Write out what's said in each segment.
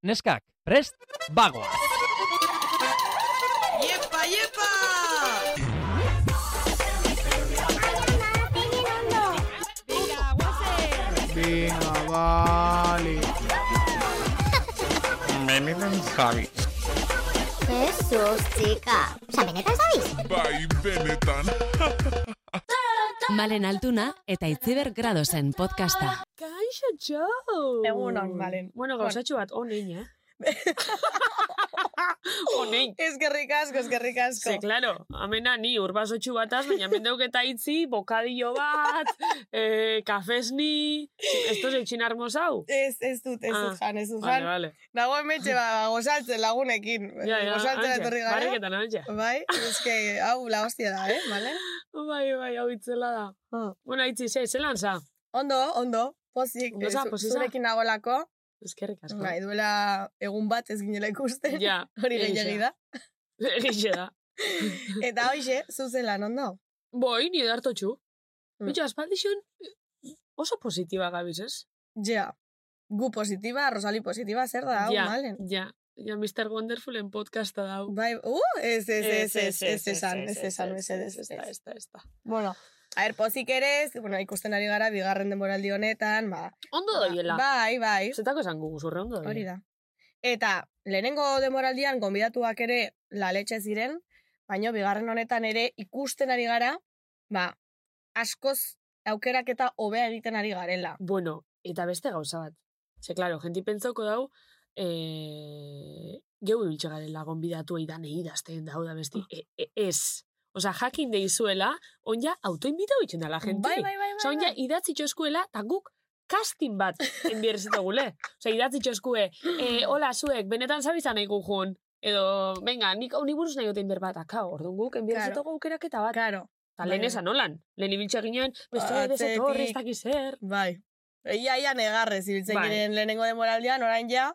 Neskak, prest, bagoa! Iepa, iepa! Venga, vale. Benetan Javi. Jesus, chica. Osa, benetan zabiz? Bai, benetan. Malen Altuna eta Itziber Gradosen podcasta. Kaixo, txau! Egunon, Malen. Bueno, gauzatxo bat, onein, eh? onein. Eskerrik asko, eskerrik asko. Ze, claro, amena ni urbasotxu bataz, baina hemen dauketa itzi, bokadillo bat, eh, kafesni, esto es etxin armosau. Ez, ez dut, ez dut Ah, jan, ez dut Vale, jan. vale. Nago emetxe ba, gozaltzen lagunekin. Ja, ja, Gozaltzen etorri gara. barriketan, antxe. Bai, ez que, hau, la hostia da, eh, vale? Bai, bai, hau itzela da. Ah. Bueno, itzi, ze, zelan za? Ondo, ondo, pozik, pozik za? zurekin nagolako, Eskerrik asko. bai, duela egun bat ez ginela ikusten. Ja, Hori gehiagi da. Egixe da. Eta hoxe, zuzelan, ondo? Boi, ni edartotxu. Mm. Bitxo, aspaldixon oso positiba gabiz, ez? Ja, gu positiba, Rosali positiba, zer da, hau, ja, malen? ja, ja, Mr. Wonderfulen podcasta dau. Bai, uh, ez, ez, ez, ez, ez, esan, ez esan, ez, ez, ez, ez, ez, ez, ez. Bueno, a ver, pozik ere, bueno, ikusten ari gara, bigarren denboraldi honetan, ba, Ondo doiela. bai, bai, Zetako esan gugu zurre ondo doiela. hori da. Eta, lehenengo denboraldian, gonbidatuak ere laletxe ziren, baino bigarren honetan ere ikusten ari gara, ba, askoz aukerak eta hobea egiten ari garela. Bueno, eta beste gauza bat. Ze, claro, jenti pentsauko dau, e, geu biltxe garela gonbidatu eidan idazten dau da besti. E, e, ez. Osa, jakin deizuela, onja autoinbita bitzen dela, jenti. Bai, bai, bai, bai. Osa, onja idatzi txoskuela, eta guk casting bat enbierrezetu gule. Osa, idatzi txoskue, e, hola, zuek, benetan zabizan nahi jun. Edo, venga, nik honi buruz nahi gotein berbat, akau, orduan guk enbierrezetu Claro. aukeraketa bat. Claro, Eta lehen bai. esan holan, lehen ibiltxe ginen, beste torri, ez Atzetik. dakiz zer. bai. Ia, ia negarrez, ibiltzen Bai. giren lehenengo denboraldian, orain ja,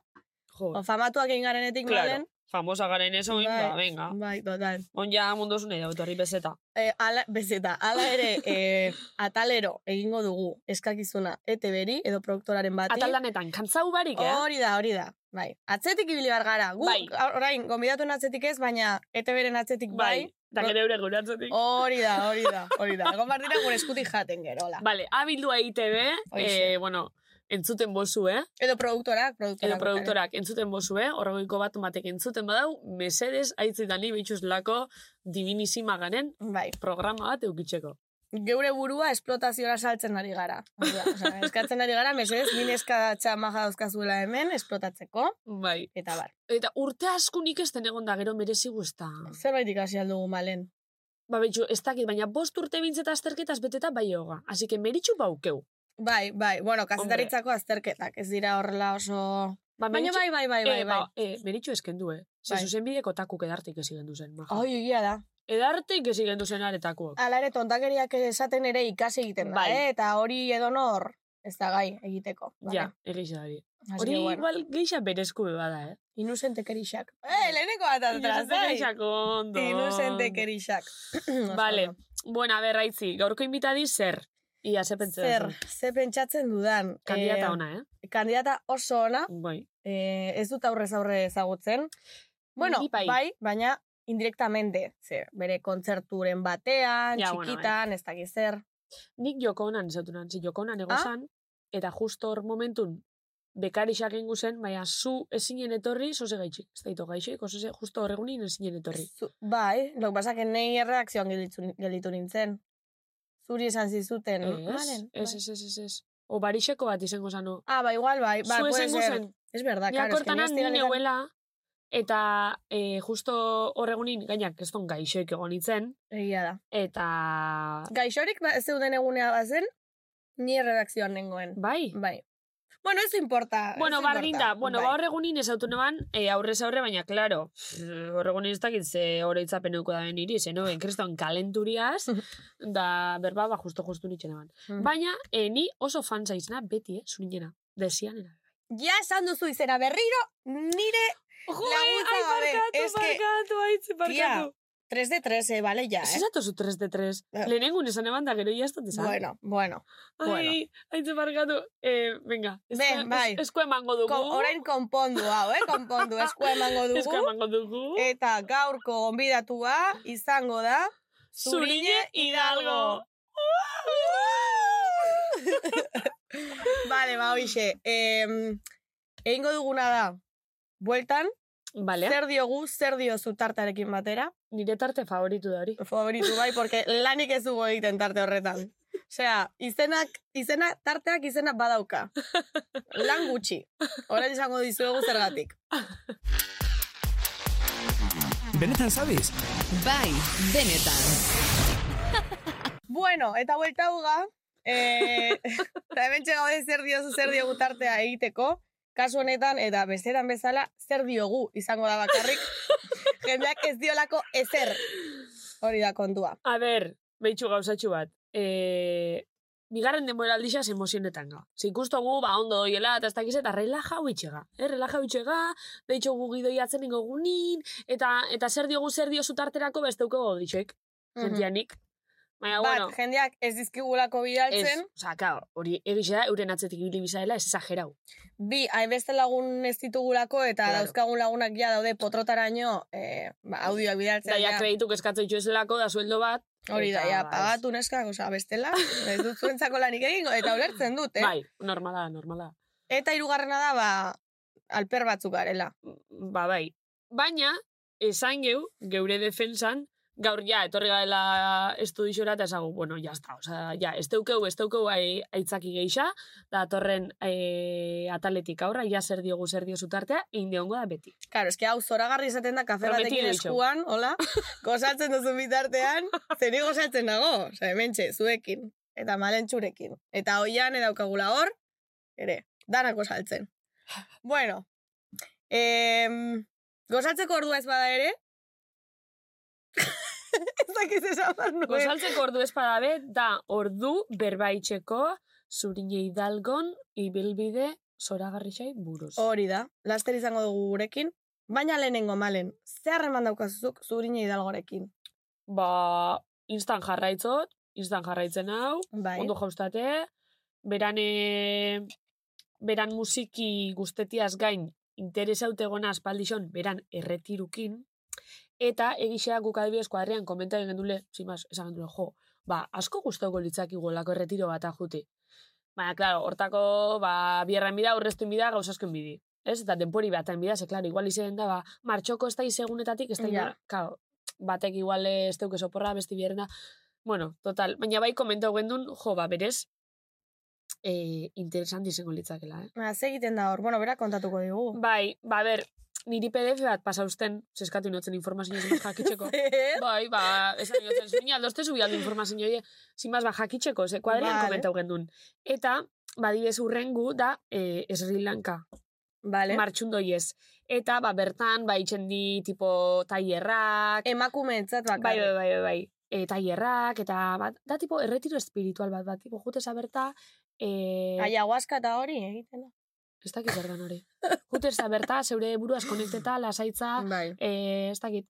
Jo, famatuak egin garenetik claro. malen. Famosa garen ez oin, ba, venga. Bai, total. On ja mundu zune da, etorri bezeta. E, ala, bezeta, ala ere, e, atalero egingo dugu eskakizuna ETB-ri edo produktoraren bati. Ataldanetan, kantzau barik, eh? Hori da, hori da. Bai. Atzetik ibili behar gara. Gu, Bai. orain, gonbidatuen atzetik ez, baina ETB-ren atzetik bai. Da gero eure gure atzetik. Hori da, hori da, hori da. Egon behar dira gure eskutik jaten gero, hola. Vale, abildua ITB, eh, bueno, entzuten bozu, eh? Edo produktorak, produktorak. Edo produktorak entzuten bozu, eh? Horregoiko bat batek entzuten badau, mesedes aitzitani bitxuz lako divinizima garen Bai. programa bat eukitzeko. Geure burua esplotaziora saltzen ari gara. Da, osea, eskatzen ari gara, mesedez, gineska txamaja dauzkazuela hemen, esplotatzeko, Bai. eta bar. Eta urte asko nik ez egon da gero merezi guzta. Zerbait ikasi aldugu malen. Ba, betxu, ez dakit, baina bost urte bintzeta azterketaz beteta bai hoga. Así que meritxu baukeu. Bai, bai, bueno, kazetaritzako azterketak, ez dira horrela oso... Ba, Baina bai, bai, bai, bai, eh, bai. Ba, eh, meritxu eskendu, eh? Bai. zuzen bideko takuk edartik ezigen duzen, maja. Ai, egia da. Edartik ezigen duzen aretakuok. Ala ere, tontakeriak esaten ere ikasi egiten da, Bai. eh? Eta hori edonor ez da gai egiteko. Ja, egixe dari. Hori bueno. igual geixa berezku bada, eh? Inusente kerixak. Eh, leheneko bat atraz, Inozente bai. geixak ondo. Inusente kerixak. Vale. Bueno, a ber, aitzi, gaurko invitadi zer? Ia, ze pentsatzen Zer, ze pentsatzen dudan. Kandidata Eh, ona, eh? Kandidata oso ona, Bai. eh, ez dut aurrez aurre ezagutzen. Bueno, Ni bai. bai, baina indirectamente, ze, bere kontzerturen batean, Ja, bueno, bai. txikitan, ez dakiz zer. Nik joko honan zautu nanzi, joko honan Ah? egozan, eta justo hor momentun bekarixak ingu zen, baina zu ezinen etorri, zoze gaitxik. Ez daito gaitxik, zoze justo horregunin ezinen etorri. Zu, bai, lo que pasa que nei erreakzioan gelditu, gelditu nintzen. Zuri esan zizuten. Ez, Malen, ez, bai. ez, ez, ez, ez. O barixeko bat izango zano. Ah, ba, igual, bai, ba, Zu puede esango ser. zen, Es verdad, Ni claro, es que akortanan ni neuela, eta e, justo horregunin, gainak, ez don gaixoik egon itzen, Egia da. eta... Gaixorik ba, ez zeuden egunea bazen, ni erredakzioan nengoen. Bai, Bai. Bueno, ez importa. Bueno, bardin bueno, ba horregunin ez autu e, aurrez aurre, baina, klaro, horregunin ez dakit ze oroitzapen euko da ben iri, ze no, ben, kriston kalenturiaz, da, berba, ba, justo, justo nitxen eban. Mhm. Baina, e, ni oso fan zaizna, beti, eh, zurinena, desianera. Ja esan duzu izena berriro, nire Jo, Laguntza ai, gabe, barkatu, es que- barkatu, aitzi, barkatu. 3 de 3, eh, bale, ja, eh? esatu zu 3 de 3. Eh. Lehenengun esan eman da, gero dut esan. Bueno, bueno. Ai, bueno. haitze barkatu. Eh, venga, Be, esko, bai. es, esko emango dugu. Ko, orain konpondu hau, eh? Konpondu, esku emango dugu. Esko emango dugu. Eta gaurko gonbidatua izango da Zurine Hidalgo. Vale, ba, hoxe. Em, egingo duguna da, bueltan, Vale, zer diogu, zer dio zutartarekin batera. nire tarte favoritu da hori. Favoritu bai, porque lanik ez dugu egiten tarte horretan. Osea, izenak, izena, tarteak izena badauka. Lan gutxi. Horren izango dizuegu zergatik. Benetan zabiz? Bai, benetan. Bueno, eta buelta huga, eh, eta hemen gaude zer diozu, zer diogu tartea egiteko, kasu honetan, eta besteran bezala, zer diogu izango da bakarrik, jendeak ez diolako ezer hori da kontua. A ber, behitxu gauzatxu bat. E, bigarren demoraldixas emozionetan ga. Ze ikustogu, ba, ondo doiela, eta ez dakiz, eta relaja huitxega. Eh, relaja huitxega, behitxu gu gidoiatzen ingo gunin, eta, eta zer diogu zer dio zutarterako besteuko goditxoek. Gentianik. Baina, Bat, bueno, jendeak ez dizkigulako bidaltzen, ez, oza, kao, hori egixe da, euren atzetik ibili bizaela, ez exagerau. bi, hainbeste lagun ez ditugulako, eta Claro. dauzkagun lagunak ja daude potrotaraino, eh, ba, audioak bidaltzen. Da, ja, kredituk eskatzen itxuezelako, da sueldo bat. Hori da, ja, pagatu neskak, osea, bestela, ez dut zuentzako lanik egingo, eta ulertzen dut, eh? Bai, normala, normala. Eta hirugarrena da, ba, alper batzuk garela. Ba, bai. Baina, esan geu, geure defensan, gaur ja, etorri gaela estudixora, eta esagu, bueno, ya está, osea, ja, ez deukeu, ez deukeu ai- aitzaki geixa, da torren e, ataletik aurra, ja zer diogu zer dio zutartea, indiongo da beti. Claro, eske hau zoragarri izaten da kafe batekin eskuan, hola, gozatzen duzu bitartean, zeri gozatzen dago, osea, hementxe, zuekin, eta malentxurekin. Eta hoian edaukagula hor, ere, danako saltzen. Bueno, em, gozatzeko ordua ez bada ere, ez dakiz esan behar nuen. Gozaltzeko ordu espadabe, da ordu berbaitxeko zurine hidalgon ibilbide zoragarrixai buruz. Hori da, laster izango dugu gurekin, baina lehenengo malen, ze harreman daukazuzuk zurine hidalgorekin. Ba, instan jarraitzot, instan jarraitzen hau, Bai. ondo jaustate, beran, e, beran musiki guztetiaz gain interesaute gona aspaldixon beran erretirukin, eta egixea guk adibidez kuadrian komenta egin gendule, zimaz, esan gendule, jo, ba, asko gustauko litzaki golako erretiro bat ajuti. Baina, klaro, hortako, ba, bierran bida, urreztuen bida, gauzasken bidi. Ez? Eta denpori baten bida, ze, klaro, igual izen da, ba, martxoko ez da izegunetatik, ez da, Ja. klaro, batek igual ez teuke soporra, besti bierna, Bueno, total, baina bai komentau gendun, jo, ba, berez, e, interesanti izango litzakela, eh? Ba, ze egiten da hor, bueno, bera kontatuko digu. Bai, ba, ber, niri PDF bat pasausten, zeskatu inotzen informazio zen jakitzeko. Bai, ba, esan inotzen, zuen aldozte zubi aldo informazio hori, zimaz, ba, jakitzeko, ze kuadrian Vale. komentau gendun. Eta, ba, dibez urrengu da, e, Sri Lanka, Vale. martxundoiez. Eta, ba, bertan, ba, itxen di, tipo, taierrak, Emakumeentzat Bai, bakarrik. bai, bai, bai, bai. E, tailerrak, eta bat, da tipo erretiro espiritual bat, bat, tipo, jutez aberta, e, Ayahuasca eta hori egiten da. ez dakit zer dan hori. Jutez aberta, zeure buruaz konekteta, lasaitza, Bai. e, ez dakit,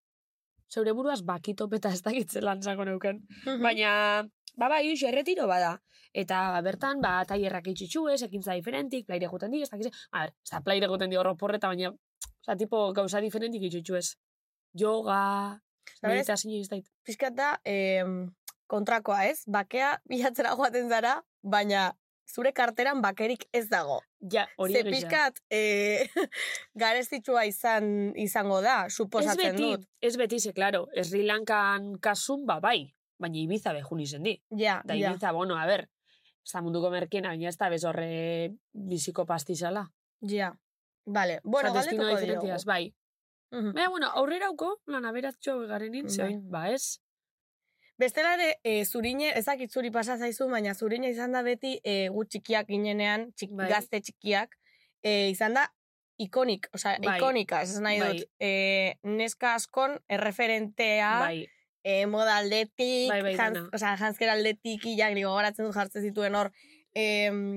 zeure buruaz bakitopeta ez dakit zelan zako neuken. Baina, ba, bai, uix, erretiro bada. Eta ba, bertan, ba, tailerrak itxutxu ez, ekintza diferentik, plaire guten di, ez dakit, ze- a ber, ez da plaire guten di horro porreta, baina, oza, tipo, gauza diferentik itxutxu ez. Yoga, Sabes? meditazio ez dakit. Pizkat da, em, kontrakoa ez, bakea bilatzera joaten zara, baina zure karteran bakerik ez dago. Ja, hori Ze egia. pizkat e, garestitxua izan izango da, Ez suposatzen beti, dut. ez beti, ze, claro, Sri Lankan kasun, ba, bai, baina Ibiza behun izen di. Ja, Da ja, Ibiza, bueno, a ber, ez da munduko merkena, baina ez da bezorre biziko pastizala. ja. Vale, bueno, diferentiaz, diogu. bai. Mhm. Baina, bueno, aurrerauko, lan aberatxo garenin, ze Bai. oin, ba, ez? Bestela ere, e, zurine, ezakit zuri pasa zaizu, baina zurine izan da beti e, gu txikiak ginenean, txik, Bai. gazte txikiak, e, izan da ikonik, osea, Bai. ikonika, ez nahi Bai. dut. E, neska askon erreferentea, Bai, e, moda aldetik, Bai, bai, jans, osea, jansker aldetik, ilak, nigo goratzen dut jartzen zituen hor, e,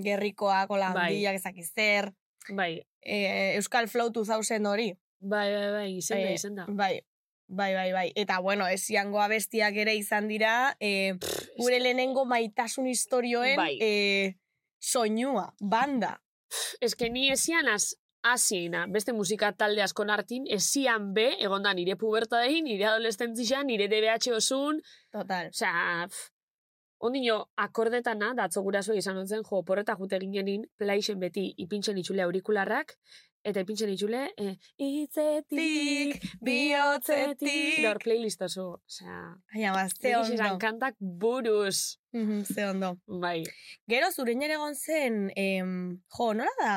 gerrikoak, hola, Bai. ezakiz zer, bai, e, Euskal Flow 2000 hori. bai, bai, bai, izen da, Eh, izen da. Bai. Bai, bai, bai. Eta, bueno, esiango abestiak ere izan dira, e, gure lehenengo maitasun historioen Bai. e, soinua, banda. Ez que ni esian az, hasiena, beste musika talde askon hartin, esian be, egonda nire pubertadein, nire adolescentzia, nire DBH osun, Total. osea, pff, ondino, akordetana, da atzo guraso izan ontzen, jo, porreta jute ginenin, plaixen beti ipintzen itxule aurikularrak, eta ipintzen itxule, eh, itzetik, bihotzetik, da hor playlist oso, osea, Ai, ama, ze ondo. kantak buruz. Mhm, ze ondo. Bai. Gero, zurein ere egon zen, em, jo, nola da?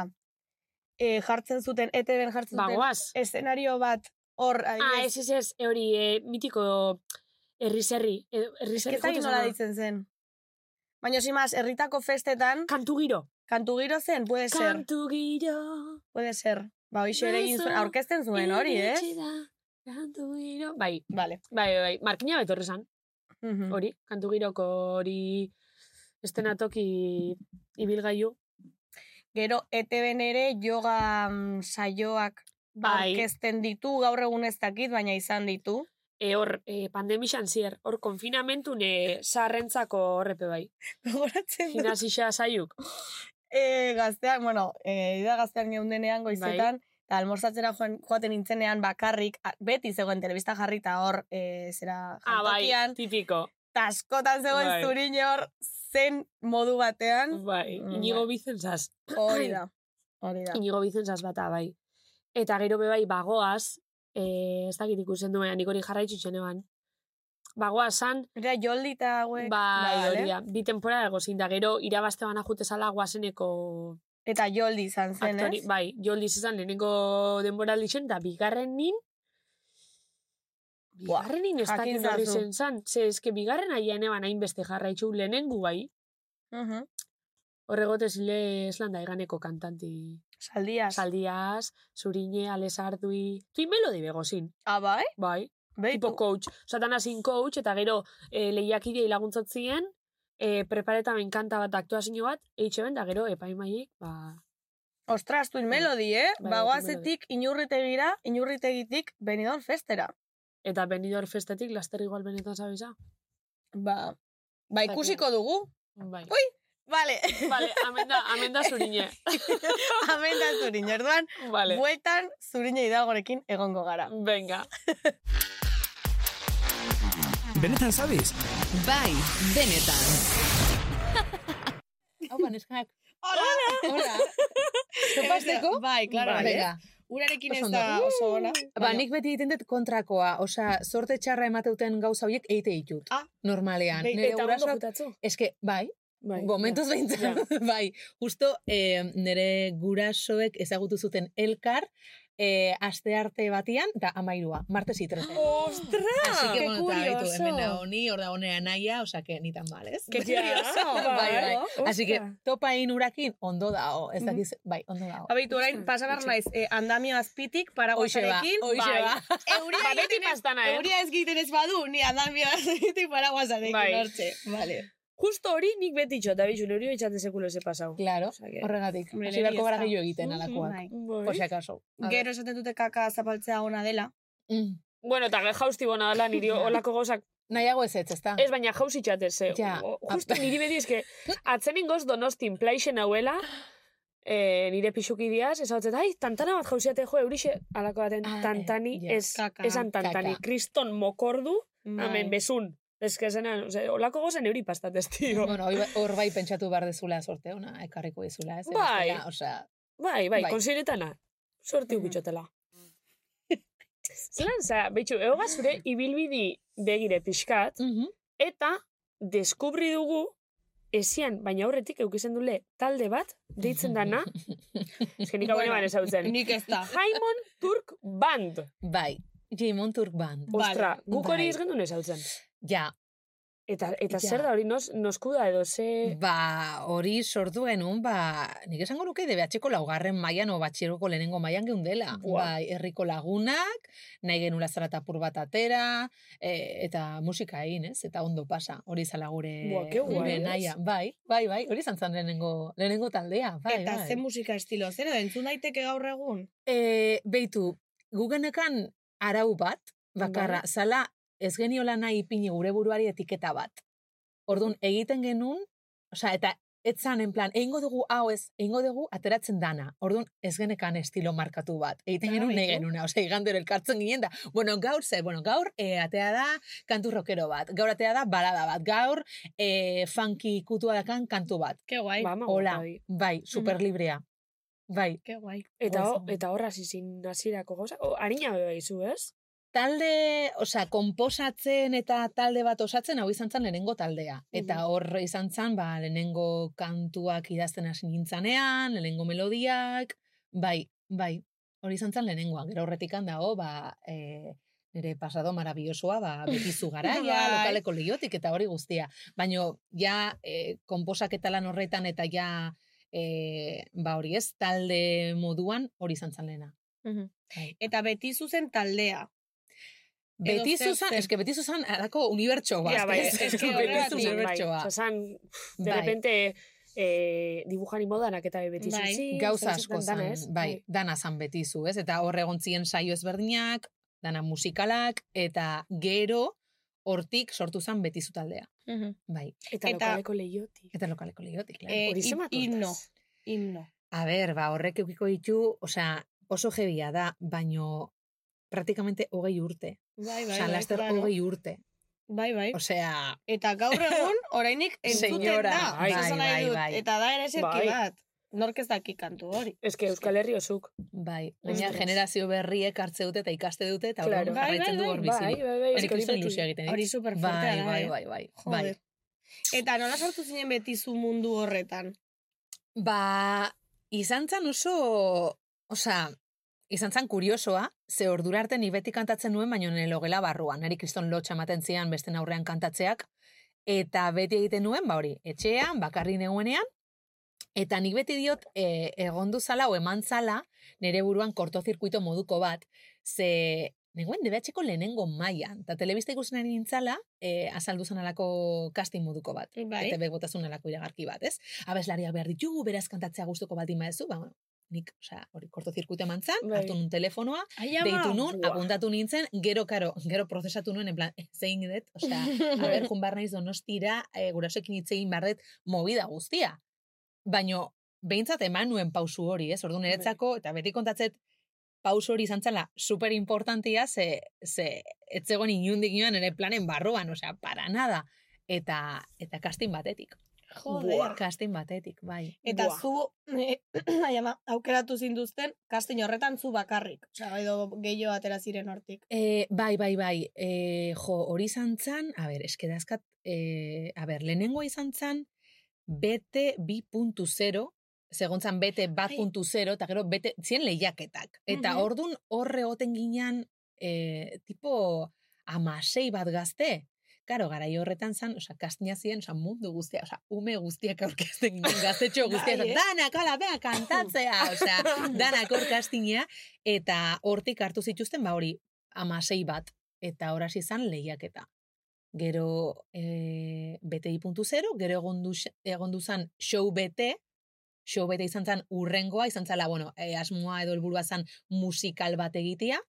E, jartzen zuten, ETV-en jartzen Ba, zuten, goaz. eszenario bat, hor, Ah, ez, ez, ez, hori, eh, mitiko herri-zerri. Herri-zerri Kezagin nola ditzen zen. Baina, simaz, herritako festetan, Kantu giro. Kantu giro zen, puede ser, Kantu giro. puede ser. Ba, hoxe ere egin zuen, aurkezten zuen hori, eh? Kantu giro. Bai, Vale. bai, bai, bai. Markina betorre zan. Mhm. Hori, kantu giroko hori estenatoki ibilgailu. Gero, ETV-en ere yoga mm, saioak Bai. aurkezten ditu, gaur egun ez dakit, baina izan ditu. E, hor, e, pandemixan zier, hor konfinamentune sarrentzako horrepe bai. Gogoratzen dut. Gimnasisa saiuk. E, gaztean, bueno, e, ida gaztean geundenean Bai. goizetan, eta almorzatzera joan, joaten nintzenean bakarrik, beti zegoen telebista jarrita hor, e, zera Ah, bai, jantokian, tipiko. askotan zegoen Bai. zurin hor, zen modu batean, Bai, Mm, inigo bai. bizentzaz. hori da. Hori da. Inigo bizentzaz bata, bai. Eta gero bebai bagoaz, e, ez dakit ikusten duen, nik hori jarraitzu txenean. Bagoaz san, Era joldi eta hauek. bai, bale? hori da, bi temporada egozin da, gero irabazte bana jute zala guazeneko Eta joldi izan zen, aktori, ez? bai, joldiz izan lehenengo denboraldi zen, da bigarren nin, bigarren nin ez dakit zazu. zen zan, ze eske bigarren aien eban hainbeste jarraitzu lehenengu bai, Mhm. horregote zile eslanda eganeko kantanti. Saldiaz. Saldiaz, Zurine, Alesardui, tui melodi begozin, Ah, bai? bai. Tipo coach, satan hazin coach, eta gero e, lehiakidei laguntzatzien, e, preparetamen kanta bat aktuazio bat, eitxe ben, da gero epaimaiek, ba, Ostras, tuin melodi, eh? Bai, Bagoazetik inurritegira, inurritegitik benidon festera. eta benidor festetik laster igual benetan zabiza. Ba, ba ikusiko dugu. Bai. Ui! Vale. Vale, amenda, amenda Zurine. Hemen da zurin, orduan, Vale. bueltan zurine idagorekin egongo gara. Venga. Benetan sabes? Bai, benetan. Hau, baneskak. Hola! Hola. Topazteko? Bai, klaro, Vale. vale. Urarekin ez da oso ona. Ba, nik beti egiten dut kontrakoa, osea, sorte txarra emateuten gauza horiek eite ditut. Ah. Normalean. Be- Nire Eta ondo gurasoak, eske, bai, Bai. momentuz ja. behintzen, bai. Justo, eh, nire gurasoek ezagutu zuten elkar, eh, aste arte batian, eta amairua, martes y trece. Ostras! Así que, Qué bueno, eta baitu, hemen nago ni, hor dago nire anaia, osea, que ni tan mal, ez? Qué curioso. bai, bai. Así que, Ostra. topa egin urakin, ondo dago, ez dakiz, bai, ondo dago. Abeitu, orain, pasa behar naiz, eh, andamio azpitik, paraguasarekin. Hoxe ba, bai. hoxe ba. Euria Ba, beti egiten ez, pastana, eh? euria ez egiten ez badu, ni andamio azpitik paraguasarekin Bai. hortxe. Vale. Justo hori nik beti txot, da bizu, hori betxate sekulo eze pasau. Claro, Osea que- horregatik. Hasi beharko ez gara gehiago egiten Mhm, alakoak. bai. Por si acaso. A ver. Gero esaten dute kaka zapaltzea ona dela. Mm. Bueno, eta jausti bona dela niri olako gauzak. Nahiago ez ez, ezta? Ez baina jauzi txatez, ze. Ja. o- Justo niri beti eske, atzenin goz donostin plaixen hauela, eh, nire pixuki diaz, ez hau ai, tantana bat jauziate jo, eurixe, alako baten, Ah, tantani, ja. ez, Kaka. esan tantani, kriston mokordu, Bai. hemen bezun. Ez que zena, ose, olako gozen euri pastatez, tio. Bueno, hori ba- hor bai pentsatu behar dezula sorte ona, ekarriko dizula, ez? Bai. Bestela, Osea, Bai, bai, Bai. konsiretana. Sorti Mhm. ukitxotela. Zelan, za, betxu, egoga zure ibilbidi begire pixkat, mhm. eta deskubri dugu esian, baina aurretik eukizen dule talde bat, deitzen dana, ezken nik hau Bueno, bueno, ezautzen. Nik ez da. Jaimon Turk Band. bai, Jimon Turk Band. Ostra, guk hori bai. ez gendun ezautzen. Ja, Eta, eta Ja. zer da hori, nos, noskuda edo ze... ba, hori sortu genuen, ba, nik esango nuke DBH-ko laugarren mailan o batxeroko lehenengo mailan geundela. Buah. Bai, herriko lagunak, nahi genula zaratapur bat atera, e, eta musika egin, ez? Eta ondo pasa, hori zala gure, guai, gure ez? naia. Bai, bai, bai, hori izan zen lehenengo, lehenengo taldea. Bai, Eta bai. ze musika estilo, zer entzun daiteke gaur egun? E, beitu, gugenekan arau bat, bakarra, zala ez geniola nahi ipini gure buruari etiketa bat. Orduan, egiten genuen, osea, eta etzan, en plan, egingo dugu hau ez, egingo dugu ateratzen dana. Orduan, ez genekan estilo markatu bat. Egiten Ah, genuen nahi genuna, osea, igandero elkartzen ginen da. Bueno, gaur ze, bueno, gaur e, atea da kantu rockero bat, gaur atea da balada bat, gaur e, funky kutua dakan kantu bat. Ke guai, Ba, Hola, bai, superlibrea. Bai, ke guai. Eta, Goazen. eta horra zizin hasierako gauza. O, harina bebe izu, ez? Talde, osea, komposatzen eta talde bat osatzen hau izan zen lehenengo taldea. Eta hor izan zen, ba, lehenengo kantuak idazten hasi nintzanean, lehenengo melodiak, bai, bai, hori izan zen lehenengoa. Gero horretik dago, ba, e, nire pasado marabillosoa, ba, betizu garaia, Bai. lokaleko lehiotik eta hori guztia. Baina, ja, e, komposaketa lan horretan eta ja, e, ba hori ez, talde moduan hori izan zen lehena. Bai. Eta beti zuzen taldea. Beti zen. eske beti zuzan alako unibertso bat. Ja, bai, que Beti unibertsoa. Osa, zan, de Bai. repente, eh, dibujani modanak eta beti Bai. zuzi. Gauza asko zan, bai, dana zan betizu, ez? Eta hor egon ziren saio ezberdinak, dana musikalak, eta gero hortik sortu zan betizu taldea. Bai, Eta, Eta- lokaleko lehiotik. eta lokaleko lehiotik, claro. Eh, Hori zenbat himno. Himno. A ber, ba, horrek eukiko ditu, osea, oso jebia da, baino praktikamente hogei urte. Bai, bai, osea, bai, laster claro. hogei urte. Bai, bai. Osea, Eta gaur egun, orainik entzuten Señora, da. bai, bai, dut. bai. Eta da ere zerki Bai. bat. Nork ez daki kantu hori. Ez que Euskal Herri osuk. bai, Ostras. generazio berriek hartze dute eta ikaste dute, eta Claro. Bai, jarraitzen bai, du hor Bai, bizi. bai, bai. Que hori beti- ilusioa egiten. Hori superfuertea Bai, bai, bai, bai, bai. Eta nola sortu zinen betizu mundu horretan? Ba, izan zan oso, osea, izan zan kuriosoa, ze ordura arte ni beti kantatzen nuen, baino nire logela barruan, niri kriston lotxa ematen zian beste aurrean kantatzeak, eta beti egiten nuen, ba hori, etxean, bakarri neguenean, eta nik beti diot, e, egondu zala o eman zala, nire buruan kortozirkuito moduko bat, ze nengoen DBH-ko lehenengo mailan, eta telebista ikusten ari nintzala, e, azaldu zen alako casting moduko bat. Bai. Eta botazun alako iragarki bat, ez? Abeslariak behar ditugu, beraz kantatzea gustuko baldin badezu, ba, bueno, nik, osea, hori kortozirkuito eman zan, Bai. hartu nun telefonoa, Ai, deitu nun, buah. apuntatu nintzen, gero, karo, gero prozesatu nuen, en plan, "Eh, zein dut, osea, a ber, jun behar naiz donostira, e, gurasoekin hitz egin behar dut, movida guztia. Baino, behintzat eman nuen pausu hori, ez? Orduan niretzako, eta beti kontatzet, pausu hori izan zela super importantia, ze, ze etzegon inundik joan ere planen barruan, osea, para nada. Eta, eta casting batetik. Joder. Casting batetik, bai. Eta Buah. zu, eh, ama, aukeratu zinduzten, casting horretan zu bakarrik. Osea, edo gehiago atera ziren hortik. E, bai, bai, bai. E, jo, hori izan zan, a ber, eske dazkat, e, a ber, lehenengoa izan zan, bete 2.0, segontzan bete bat puntu zero, eta gero bete, zien lehiaketak. Eta Mhm. ordun horre goten ginean, e, tipo, amasei bat gazte. Karo, garai horretan zan, osea, kastina ziren, osea, mundu guztia, osea, ume guztiak aurkezten gaztetxo Bai, eh? danak, ala, bea, kantatzea, osea, danak hor kastina, eta hortik hartu zituzten, ba hori, amasei bat, eta horaz izan lehiaketa. Gero e, BTI.0, gero egon du, egon du zan show bete, show bete izan zan urrengoa, izan zala, bueno, e, asmoa edo helburua zan musikal bat egitea,